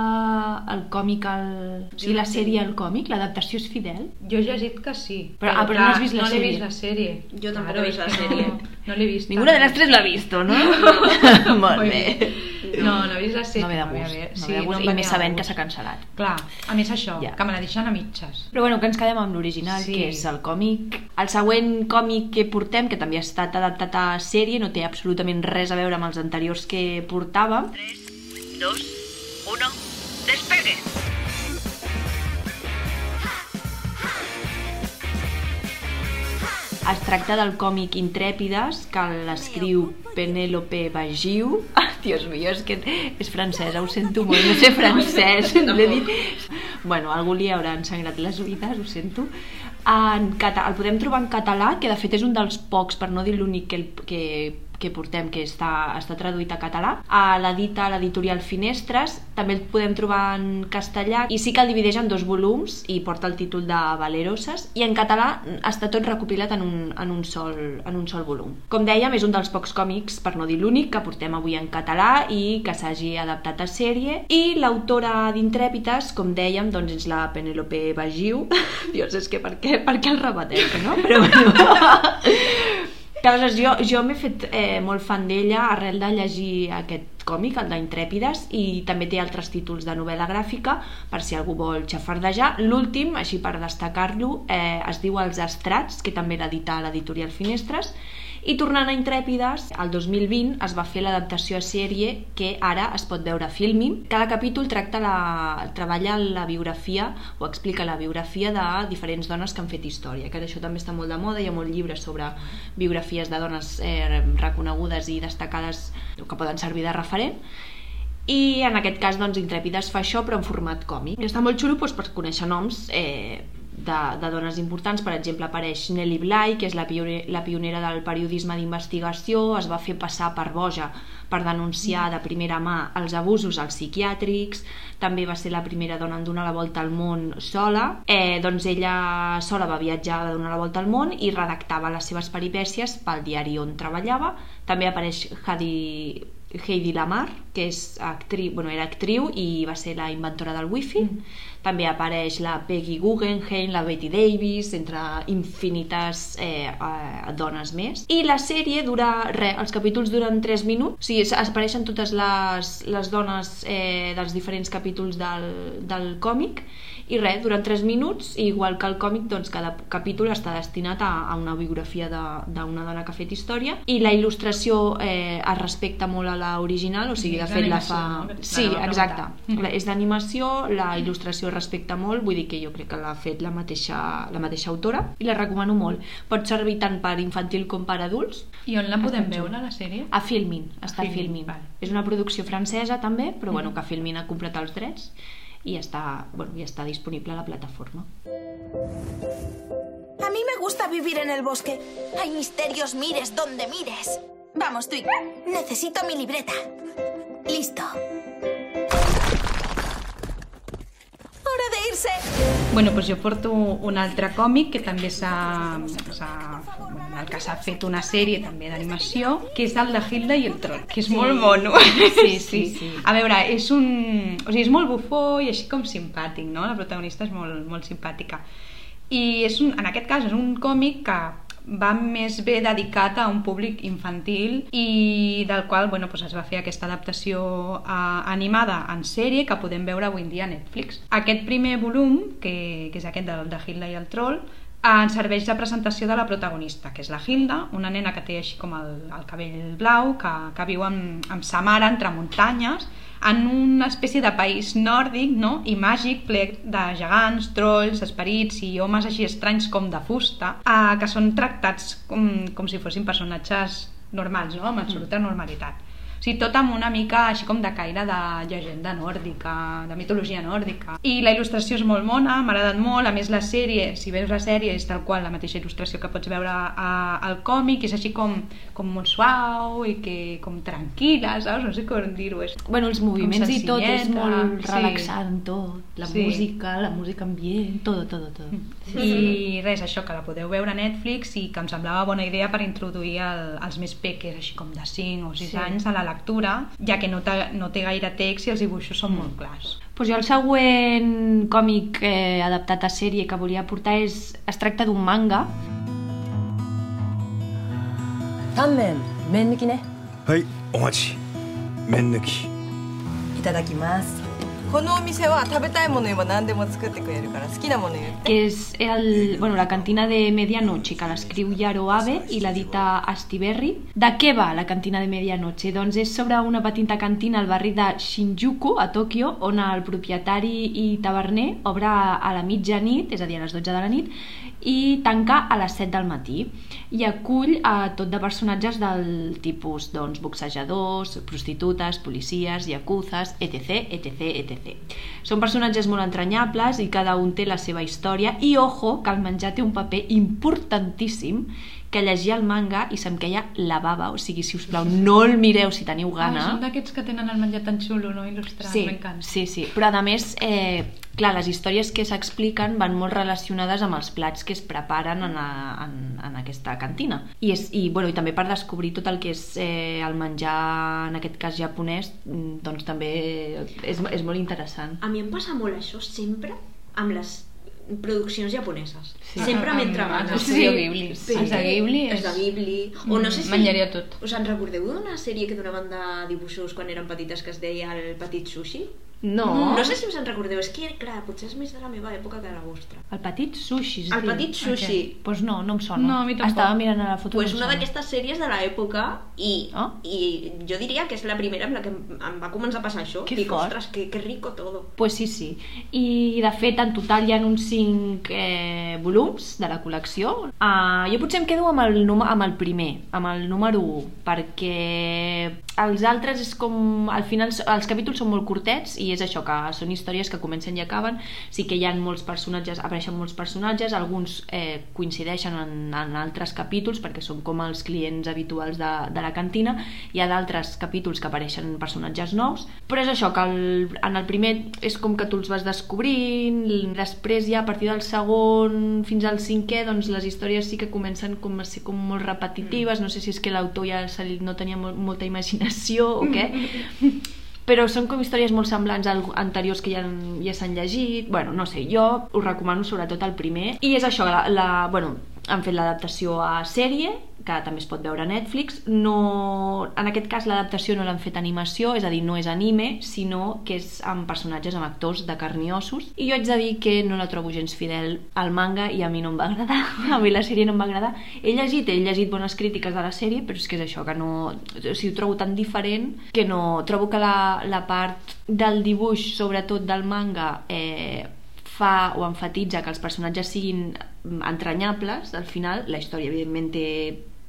S1: al còmic, al... o sigui, la sèrie al còmic, l'adaptació és fidel?
S2: Jo he llegit que sí.
S1: Però- ah, però no has vist la
S2: no l'he
S1: sèrie.
S2: vist la sèrie.
S3: Jo tampoc
S2: Claro,
S3: he vist la sèrie.
S2: No, no l'he vist.
S1: Ninguna de les tres l'ha visto, no? molt
S2: Molt
S1: bé.
S2: No, no he vist la sèrie.
S1: No ve de gust, no ve de gust,
S2: em
S1: i
S2: venia
S1: més sabent que s'ha cancel·lat.
S2: Clar, a més això,
S1: Ja.
S2: que me la deixen a mitges.
S1: Però bueno, que ens quedem amb l'original,
S2: Sí.
S1: que és el còmic. El següent còmic que portem, que també ha estat adaptat a sèrie, no té absolutament res a veure amb els anteriors que portàvem.
S9: 2, 1, despegue.
S1: Es tracta del còmic Intrèpides, que l'escriu Penélope Bagiu. Ah, Dios mío, és que és francesa, ho sento molt, no sé francès. L'he dit... Bueno, algú li haurà ensangrat les oïdes, ho sento. En cata... El podem trobar en català, que de fet és un dels pocs, per no dir l'únic que, el... que que portem, que està, està traduït a català. A l'edita l'editorial Finestres, també el podem trobar en castellà, i sí que el divideix en dos volums i porta el títol de Valeroses, i en català està tot recopilat en un, en un, sol, en un sol volum. Com dèiem, és un dels pocs còmics, per no dir l'únic, que portem avui en català i que s'hagi adaptat a sèrie, i l'autora d'Intrèpides, com dèiem, doncs és la Penélope Bagiu. Dios, és que per què, per què el repeteixo, no? Però bueno... Aleshores, jo, jo m'he fet eh, molt fan d'ella arrel de llegir aquest còmic, el d'Intrèpides, i també té altres títols de novel·la gràfica, per si algú vol xafardejar. L'últim, així per destacar-lo, eh, es diu Els Estrats, que també l'edita l'editorial Finestres, i tornant a Intrèpides, el 2020 es va fer l'adaptació a sèrie que ara es pot veure a Filmin. Cada capítol tracta la, treballa la biografia o explica la biografia de diferents dones que han fet història, que això també està molt de moda, hi ha molts llibres sobre biografies de dones eh, reconegudes i destacades que poden servir de referent i en aquest cas doncs Intrèpides fa això però en format còmic està molt xulo doncs, per conèixer noms eh, de, de dones importants, per exemple apareix Nelly Bly, que és la, pione, la pionera del periodisme d'investigació, es va fer passar per boja per denunciar de primera mà els abusos als psiquiàtrics, també va ser la primera dona en donar la volta al món sola, eh, doncs ella sola va viatjar a donar la volta al món i redactava les seves peripècies pel diari on treballava, també apareix Hadi Heidi Lamar, que és actriu, bueno, era actriu i va ser la inventora del wifi. Mm. També apareix la Peggy Guggenheim, la Betty Davis, entre infinites eh, eh, dones més. I la sèrie dura, res, els capítols duren 3 minuts, o sigui, apareixen totes les, les dones eh, dels diferents capítols del, del còmic, i res, duren 3 minuts i igual que el còmic, doncs cada capítol està destinat a, a una biografia d'una dona que ha fet història i la il·lustració eh, es respecta molt a l'original, o sigui, de fet la fa...
S2: no?
S1: Sí, exacte. La- És d'animació, la il·lustració es respecta molt, vull dir que jo crec que l'ha fet la mateixa, la mateixa autora i la recomano molt. Pot servir tant per infantil com per adults.
S2: I on la podem veure, la sèrie?
S1: A Filmin, està a
S2: Filmin,
S1: Filmin.
S2: vale.
S1: És una producció francesa també, però bueno,
S2: Mhm.
S1: que Filmin ha comprat els drets i està, bueno, ja està disponible a la plataforma.
S10: A mí me gusta vivir en el bosque. Hay misterios, mires donde mires. Vamos, Twig. Necesito mi libreta. Listo. Hora de irse.
S2: Bueno, doncs jo porto un altre còmic que també s'ha... el que s'ha fet una sèrie també d'animació, que és el de Hilda i el troll, que és
S1: Sí.
S2: molt mono.
S1: Sí, sí, sí.
S2: A veure, és un... O sigui, és molt bufó i així com simpàtic, no? La protagonista és molt, molt simpàtica. I és un, en aquest cas és un còmic que va més bé dedicat a un públic infantil i del qual bueno, doncs es va fer aquesta adaptació eh, animada en sèrie que podem veure avui en dia a Netflix. Aquest primer volum, que, que és aquest del de Hitler i el Troll, ens serveix de presentació de la protagonista, que és la Hilda, una nena que té així com el, el cabell blau, que, que viu amb, amb sa mare entre muntanyes, en una espècie de país nòrdic no? i màgic ple de gegants, trolls, esperits i homes així estranys com de fusta, eh, que són tractats com, com si fossin personatges normals, no? amb absoluta normalitat. O sigui, tot amb una mica així com de caire de llegenda nòrdica, de mitologia nòrdica. I la il·lustració és molt mona, m'ha agradat molt, a més la sèrie, si veus la sèrie és tal qual la mateixa il·lustració que pots veure a, al còmic, és així com, com molt suau i que com tranquil·la, saps? No sé com dir-ho.
S1: Bueno, els moviments i tot és molt
S2: sí.
S1: relaxant, tot. La
S2: Sí.
S1: música, la música ambient, tot, tot, tot.
S2: I res, això, que la podeu veure a Netflix i que em semblava bona idea per introduir el, els més peques, així com de 5 o 6
S1: Sí.
S2: anys, a la lectura, ja que no, no té gaire text i els dibuixos són molt clars.
S1: Pues jo el següent còmic eh, adaptat a sèrie que volia portar és... es tracta d'un manga.
S11: Tanmen, men nuki
S12: ne. Hai, omachi. Men nuki. Itadakimasu. このお店は食べたいもの言えば何でも作ってくれるから好きなもの言って
S1: que és el, bueno, la cantina de Medianoche, que l'escriu Yaro Abe i l'edita Astiberri. De què va la cantina de Medianoche? Doncs és sobre una petita cantina al barri de Shinjuku, a Tòquio, on el propietari i taverner obre a la mitjanit, és a dir, a les 12 de la nit, i tanca a les 7 del matí i acull a tot de personatges del tipus doncs, boxejadors, prostitutes, policies, yacuzes, etc, etc, etc. Són personatges molt entranyables i cada un té la seva història i ojo que el menjar té un paper importantíssim que llegia el manga i se'm queia la bava, o sigui, si us plau, no el mireu si teniu
S2: Ah,
S1: gana.
S2: són d'aquests que tenen el menjar tan xulo, no? Il·lustrat,
S1: Sí,
S2: m'encanta.
S1: sí, sí, però a més, eh, clar, les històries que s'expliquen van molt relacionades amb els plats que es preparen en, a, en, en aquesta cantina. I, és, i, bueno, I també per descobrir tot el que és eh, el menjar, en aquest cas japonès, mm, doncs també és, és molt interessant.
S3: A mi em passa molt això sempre amb les produccions japoneses.
S2: Sí.
S3: Sempre
S2: Amb-
S3: m'entrebanen.
S2: amb els Studio Ghibli.
S3: Sí.
S2: Els de Ghibli
S3: Els de
S2: és-
S3: Ghibli. O no sé si...
S2: Menjaria tot.
S3: Us en recordeu d'una sèrie que donaven de dibuixos quan eren petites que es deia El petit sushi?
S1: No.
S3: No sé si us en recordeu, és que, clar, potser és més de la meva època que de la vostra.
S1: El petit sushi,
S3: El petit sushi.
S1: Doncs pues no, no em sona.
S2: No, a mi tampoc.
S1: Estava mirant a la foto.
S3: Pues
S1: no
S3: una d'aquestes sèries de l'època i,
S1: Ah.
S3: i jo diria que és la primera amb la que em, em va començar a passar això.
S1: Que
S3: Dic,
S1: fort.
S3: ostres, que, que rico todo.
S1: Pues sí, sí. I de fet, en total hi ha uns 5 eh, volums de la col·lecció. Uh, jo potser em quedo amb el, amb el primer, amb el número 1, perquè els altres és com... Al final els capítols són molt curtets i és això, que són històries que comencen i acaben. Sí que hi ha molts personatges, apareixen molts personatges, alguns eh, coincideixen en, en altres capítols perquè són com els clients habituals de, de la cantina. Hi ha d'altres capítols que apareixen personatges nous, però és això, que el, en el primer és com que tu els vas descobrint, després ja a partir del segon fins al cinquè, doncs les històries sí que comencen com a ser com molt repetitives, no sé si és que l'autor ja no tenia molt, molta imaginació o què, però són com històries molt semblants a anteriors que ja, ja s'han llegit. Bueno, no sé, jo us recomano sobretot el primer. I és això, la, la, bueno, han fet l'adaptació a sèrie que també es pot veure a Netflix. No, en aquest cas l'adaptació no l'han fet animació és a dir, no és anime sinó que és amb personatges, amb actors de carn i ossos. I jo haig de dir que no la trobo gens fidel al manga i a mi no em va agradar. A mi la sèrie no em va agradar. He llegit, he llegit bones crítiques de la sèrie però és que és això, que no o sigui, ho trobo tan diferent que no. Trobo que la, la part del dibuix sobretot del manga eh, fa o enfatitza que els personatges siguin mm, entranyables al final, la història evidentment té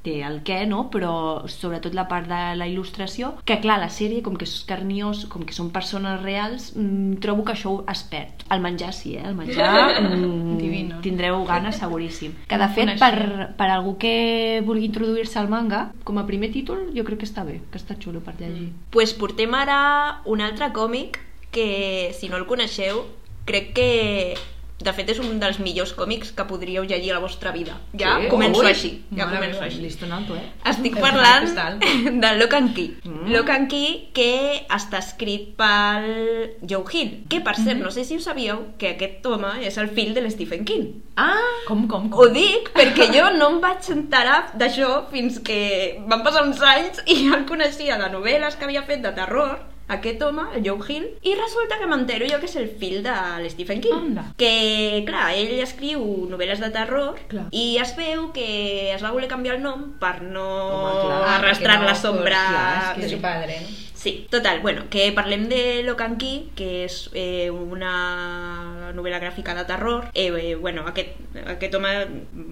S1: té el què, no? però sobretot la part de la il·lustració, que clar, la sèrie, com que és carniós, com que són persones reals, mmm, trobo que això es perd. El menjar sí, eh? El menjar mm,
S2: Divino.
S1: tindreu ganes seguríssim. Que de fet, per, per algú que vulgui introduir-se al manga, com a primer títol, jo crec que està bé, que està xulo per llegir.
S3: pues portem ara un altre còmic que, si no el coneixeu, crec que de fet és un dels millors còmics que podríeu llegir a la vostra vida. Ja
S1: Sí?
S3: començo
S1: Ui.
S3: així. Ja
S1: Mare
S3: començo
S1: meva,
S3: així.
S1: Listo en alto, eh?
S3: Estic parlant de Lock and Key. Mm. Lock and Key que està escrit pel Joe Hill. Que, per cert, no sé si ho sabíeu, que aquest home és el fill de l'Stephen King.
S1: Ah!
S2: Com, com, com?
S3: Ho dic perquè jo no em vaig enterar d'això fins que van passar uns anys i el coneixia de novel·les que havia fet de terror aquest home, el Joe Hill, i resulta que m'entero jo que és el fill de l'Stephen King.
S2: Anda.
S3: Que, clar, ell escriu novel·les de terror
S2: Clar.
S3: i es veu que es va voler canviar el nom per no
S12: Home, clar,
S3: arrastrar
S12: no,
S3: la sombra...
S12: clar, és que
S3: de
S12: sí.
S3: su padre, no? Sí, total, bueno, que parlem de Locan Key, que és eh, una novel·la gràfica de terror. Eh, eh, bueno, aquest, aquest home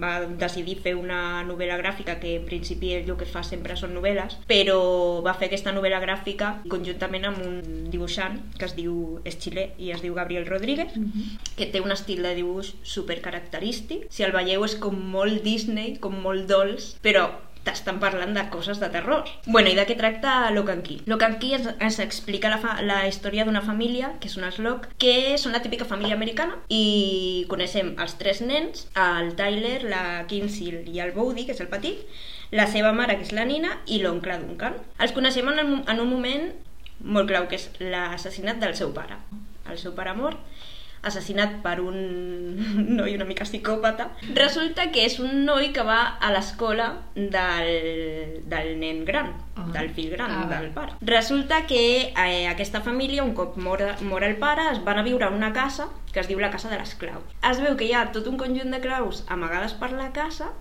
S3: va decidir fer una novel·la gràfica que en principi ell el que fa sempre són novel·les, però va fer aquesta novel·la gràfica conjuntament amb un dibuixant que es diu, és xilè i es diu Gabriel Rodríguez, que té un estil de dibuix super característic. Si el veieu és com molt Disney, com molt dolç, però t'estan parlant de coses de terror. Bueno, i de què tracta Locan Key? Locan Key ens, ens explica la, fa, la història d'una família, que és una Slock, que són la típica família americana i coneixem els tres nens, el Tyler, la Kinsey i el Bodhi, que és el petit, la seva mare, que és la Nina, i l'oncle Duncan. Els coneixem en, en un moment molt clau, que és l'assassinat del seu pare. El seu pare mort, assassinat per un noi una mica psicòpata. Resulta que és un noi que va a l'escola del, del nen gran,
S2: Ah.
S3: del fill gran,
S2: Ah,
S3: del pare. Resulta que eh, aquesta família, un cop mor, mor el pare, es van a viure a una casa que es diu la casa de les claus. Es veu que hi ha tot un conjunt de claus amagades per la casa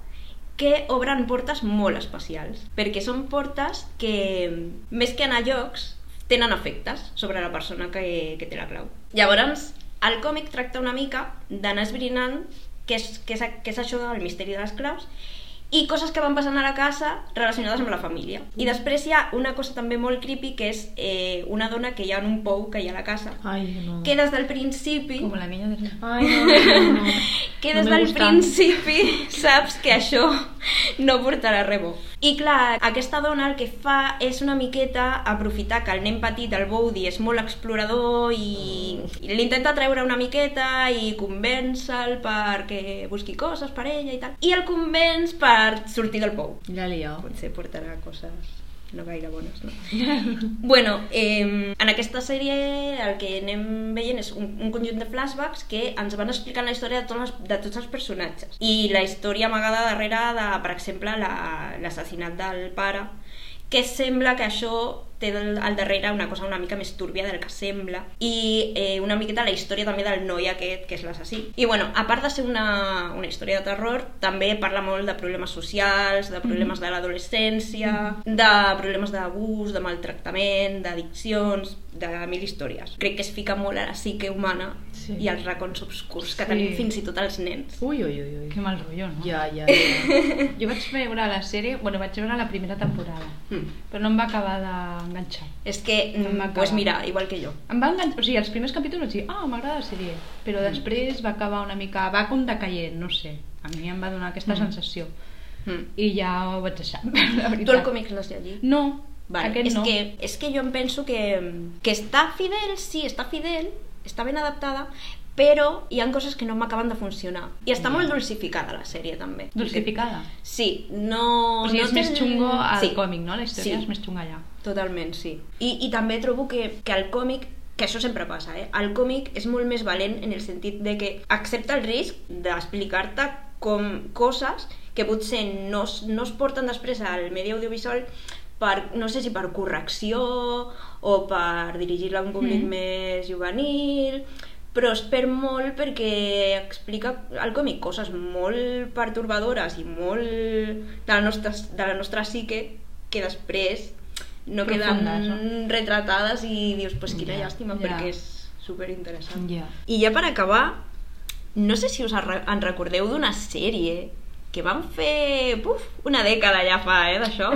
S3: que obren portes molt especials, perquè són portes que, més que anar a llocs, tenen efectes sobre la persona que, que té la clau. Llavors, el còmic tracta una mica d'anar esbrinant què és, què, és, què és això del misteri de les claus i coses que van passant a la casa relacionades amb la família. I després hi ha una cosa també molt creepy que és eh, una dona que hi ha en un pou que hi ha a la casa
S12: Ai, no.
S3: que des del principi
S2: Com la niña de...
S12: Ai, no, no, no.
S3: que
S12: No
S3: des
S12: me
S3: del
S12: gusta.
S3: principi saps que això no portarà res bo. I clar, aquesta dona el que fa és una miqueta aprofitar que el nen petit, el Bodhi, és molt explorador i, i l'intenta treure una miqueta i convèncer-lo perquè busqui coses per ella i tal. I el convenç per sortir del pou.
S12: La lió.
S3: Potser portarà coses no gaire bones, no? bueno, eh, en aquesta sèrie el que anem veient és un, un conjunt de flashbacks que ens van explicant la història de, tots els, de tots els personatges. I la història amagada darrere de, per exemple, la- l'assassinat del pare, que sembla que això té al darrere una cosa una mica més túrbia del que sembla i eh, una miqueta la història també del noi aquest que és l'assassí. I bueno, a part de ser una, una història de terror, també parla molt de problemes socials, de problemes de l'adolescència, de problemes d'abús, de maltractament, d'addiccions, de mil històries. Crec que es fica molt a la psique humana
S2: Sí.
S3: i als racons obscurs que
S2: Sí.
S3: tenim fins i tot els nens.
S12: Ui, ui, ui, ui.
S2: Que mal rotllo, no?
S12: Ja, ja, ja.
S2: Jo vaig veure la sèrie, bueno, vaig veure la primera temporada,
S3: Mm.
S2: però no em va acabar d'enganxar.
S3: És que,
S2: No
S3: mm, pues mira, igual que jo.
S2: Em va enganxar, o sigui, els primers capítols vaig dir, ah, m'agrada la sèrie, però després va acabar una mica, va com decaient, no sé, a mi em va donar aquesta
S3: Mm.
S2: sensació.
S3: Mm.
S2: I ja ho vaig deixar, la veritat.
S3: Tu el còmic l'has llegit?
S2: No,
S3: Vale,
S2: aquest
S3: és,
S2: no.
S3: que, és que jo em penso que, que està fidel, sí, està fidel, està ben adaptada, però hi ha coses que no m'acaben de funcionar. I està molt dulcificada la sèrie, també.
S2: Dulcificada?
S3: Sí, no...
S2: O sigui,
S3: no
S2: és més
S3: té-
S2: xungo al
S3: Sí.
S2: còmic, no? La història
S3: Sí.
S2: és més xunga allà.
S3: Totalment, sí. I, i també trobo que, que el còmic que això sempre passa, eh? El còmic és molt més valent en el sentit de que accepta el risc d'explicar-te com coses que potser no, no es porten després al medi audiovisual per, no sé si per correcció o per dirigir-la a un públic
S2: Mm.
S3: més juvenil però es perd molt perquè explica al còmic coses molt pertorbadores i molt de la nostra, de la nostra psique que després no queden
S2: no?
S3: retratades i dius, pues quina
S2: Ja,
S3: llàstima
S2: ja.
S3: perquè és superinteressant.
S2: Ja.
S3: I ja per acabar, no sé si us en recordeu d'una sèrie que van fer puf, una dècada ja fa, eh, d'això.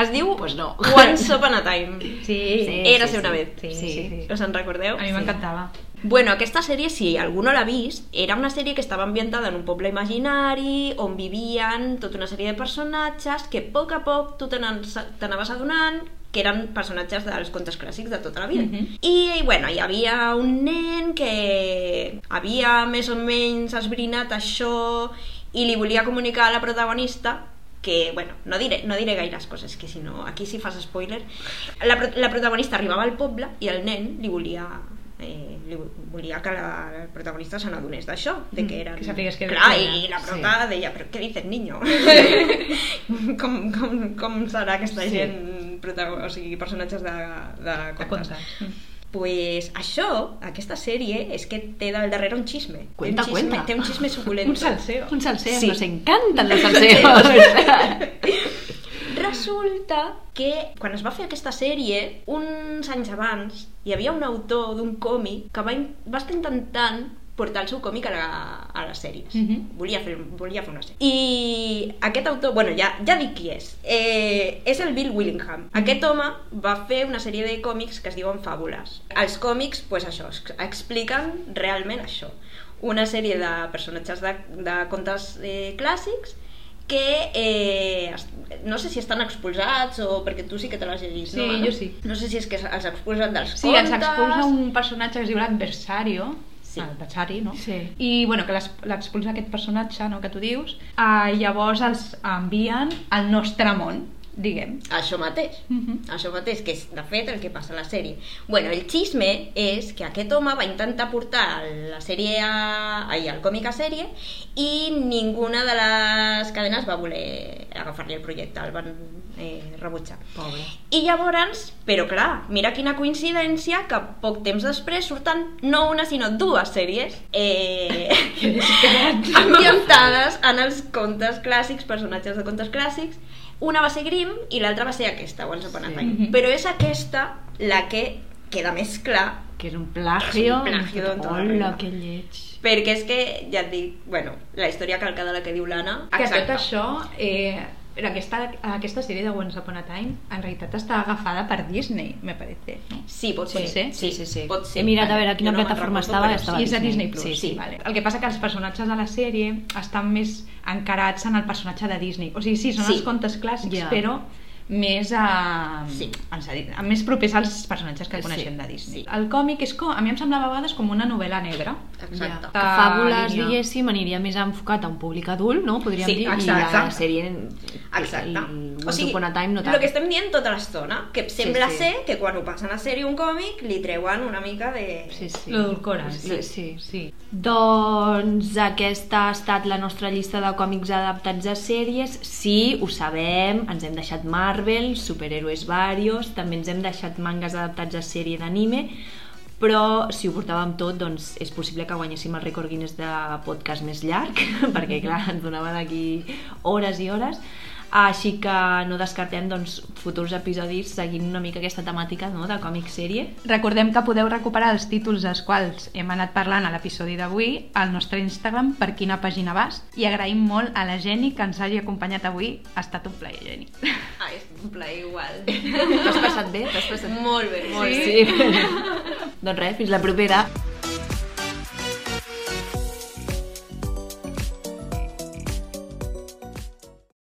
S3: Es diu
S12: Pues no.
S3: Once Upon a Time.
S2: Sí, sí,
S3: Érase
S12: sí,
S3: una
S12: sí.
S3: vez.
S2: Sí, sí, sí.
S3: Us en recordeu?
S2: A mi m'encantava.
S3: Bueno, aquesta sèrie, si algú no l'ha vist, era una sèrie que estava ambientada en un poble imaginari on vivien tota una sèrie de personatges que a poc a poc tu n'anaves adonant que eren personatges dels contes clàssics de tota la vida.
S2: Mhm.
S3: I, bueno, hi havia un nen que havia més o menys esbrinat això i li volia comunicar a la protagonista que, bueno, no diré, no diré gaires coses, que si no, aquí si fas spoiler, la, la protagonista arribava al poble i el nen li volia eh, li volia que la, la protagonista se n'adonés d'això, de que
S2: Mm,
S3: eren...
S2: que sapigués que
S3: Clar,
S2: era.
S3: i la prota deia, però què dices, niño? com, com, com serà aquesta
S12: Sí.
S3: gent o sigui, personatges de, de contes.
S2: De contes.
S3: Pues això, aquesta sèrie, és que té del darrere un xisme.
S1: Cuenta,
S3: té un xisme,
S1: cuenta.
S3: Té un xisme suculento.
S2: Un salseo.
S1: Un salseo,
S3: Sí.
S1: nos encantan los salseos.
S3: Resulta que quan es va fer aquesta sèrie, uns anys abans, hi havia un autor d'un còmic que va, va estar intentant portar el seu còmic a, la, a les sèries.
S2: Mhm.
S3: volia, fer, volia fer una sèrie. I aquest autor, bueno, ja, ja dic qui és. Eh, és el Bill Willingham. Aquest home va fer una sèrie de còmics que es diuen Fàbules. Els còmics, pues això, ex- expliquen realment això. Una sèrie de personatges de, de contes eh, clàssics que eh, no sé si estan expulsats o perquè tu sí que te l'has llegit,
S2: Sí,
S3: no?
S2: jo sí.
S3: No sé si és que els expulsen dels
S2: Sí,
S3: contes...
S2: ens expulsa un personatge que es diu l'adversario,
S3: Sí.
S2: l'adversari, no?
S1: Sí.
S2: I, bueno, que l'expulsa aquest personatge, no?, que tu dius, uh, llavors els envien al nostre món, diguem.
S3: Això mateix,
S2: Mhm.
S3: això mateix, que és de fet el que passa a la sèrie. Bueno, el xisme és que aquest home va intentar portar la sèrie a... ai, el còmic a sèrie i ninguna de les cadenes va voler agafar-li el projecte, el van eh, rebutjar.
S1: Pobre.
S3: I llavors, però clar, mira quina coincidència que poc temps després surten no una sinó dues sèries eh, ambientades en els contes clàssics, personatges de contes clàssics. Una va ser Grimm i l'altra va ser aquesta, Once Upon a
S1: Sí.
S3: Time.
S2: Mhm.
S3: Però és aquesta la que queda més clar
S1: Que és un plagio.
S3: És un plagio en tota
S1: Hola, que lleig.
S3: perquè és que, ja et dic, bueno, la història calcada la que diu l'Anna,
S2: Que tot això, eh, però aquesta, aquesta sèrie de Once Upon a Time en realitat està agafada per Disney, me parece. No?
S3: Sí, pot ser.
S2: ser?
S1: Sí, sí, sí.
S3: Pot ser.
S1: He mirat a veure a quina
S3: no
S1: plataforma
S3: recordo,
S1: estava estava
S2: I és a
S1: Disney.
S2: Plus,
S1: Sí, sí.
S2: Vale. El que passa que els personatges de la sèrie estan més encarats en el personatge de Disney. O sigui, sí, són
S3: Sí.
S2: els contes clàssics,
S1: Ja.
S2: però més a,
S3: Sí.
S2: ens ha dit, més propers als personatges que
S3: Sí,
S2: coneixem de Disney.
S3: sí.
S2: El còmic és com, a mi em semblava a vegades com una novel·la negra.
S3: Exacte.
S1: Ja. Que fàbules,
S2: línia.
S1: diguéssim, aniria més enfocat a un públic adult, no? Podríem
S3: Sí,
S1: dir,
S3: exacte.
S1: i la sèrie...
S3: Exacte.
S1: el Once Upon a Time no tant.
S3: el que estem dient tota l'estona, que sembla
S1: sí.
S3: ser que quan ho passen a sèrie un còmic li treuen una mica de...
S1: Sí, sí.
S2: Lo edulcoren.
S1: Sí, sí.
S2: sí.
S1: Doncs aquesta ha estat la nostra llista de còmics adaptats a sèries. Sí, ho sabem, ens hem deixat Marvel, superhéroes varios, també ens hem deixat mangas adaptats a sèrie d'anime, però si ho portàvem tot, doncs és possible que guanyéssim el rècord Guinness de podcast més llarg, perquè clar, ens donava d'aquí hores i hores. Així que no descartem doncs, futurs episodis seguint una mica aquesta temàtica no, de còmic sèrie.
S2: Recordem que podeu recuperar els títols dels quals hem anat parlant a l'episodi d'avui al nostre Instagram per quina pàgina vas i agraïm molt a la Geni que ens hagi acompanyat avui. Ha estat un plaer, Geni.
S3: Ah, és un plaer igual.
S1: T'has passat bé? T'has passat
S3: Molt bé, molt
S1: Sí.
S3: bé.
S1: doncs res, fins la propera.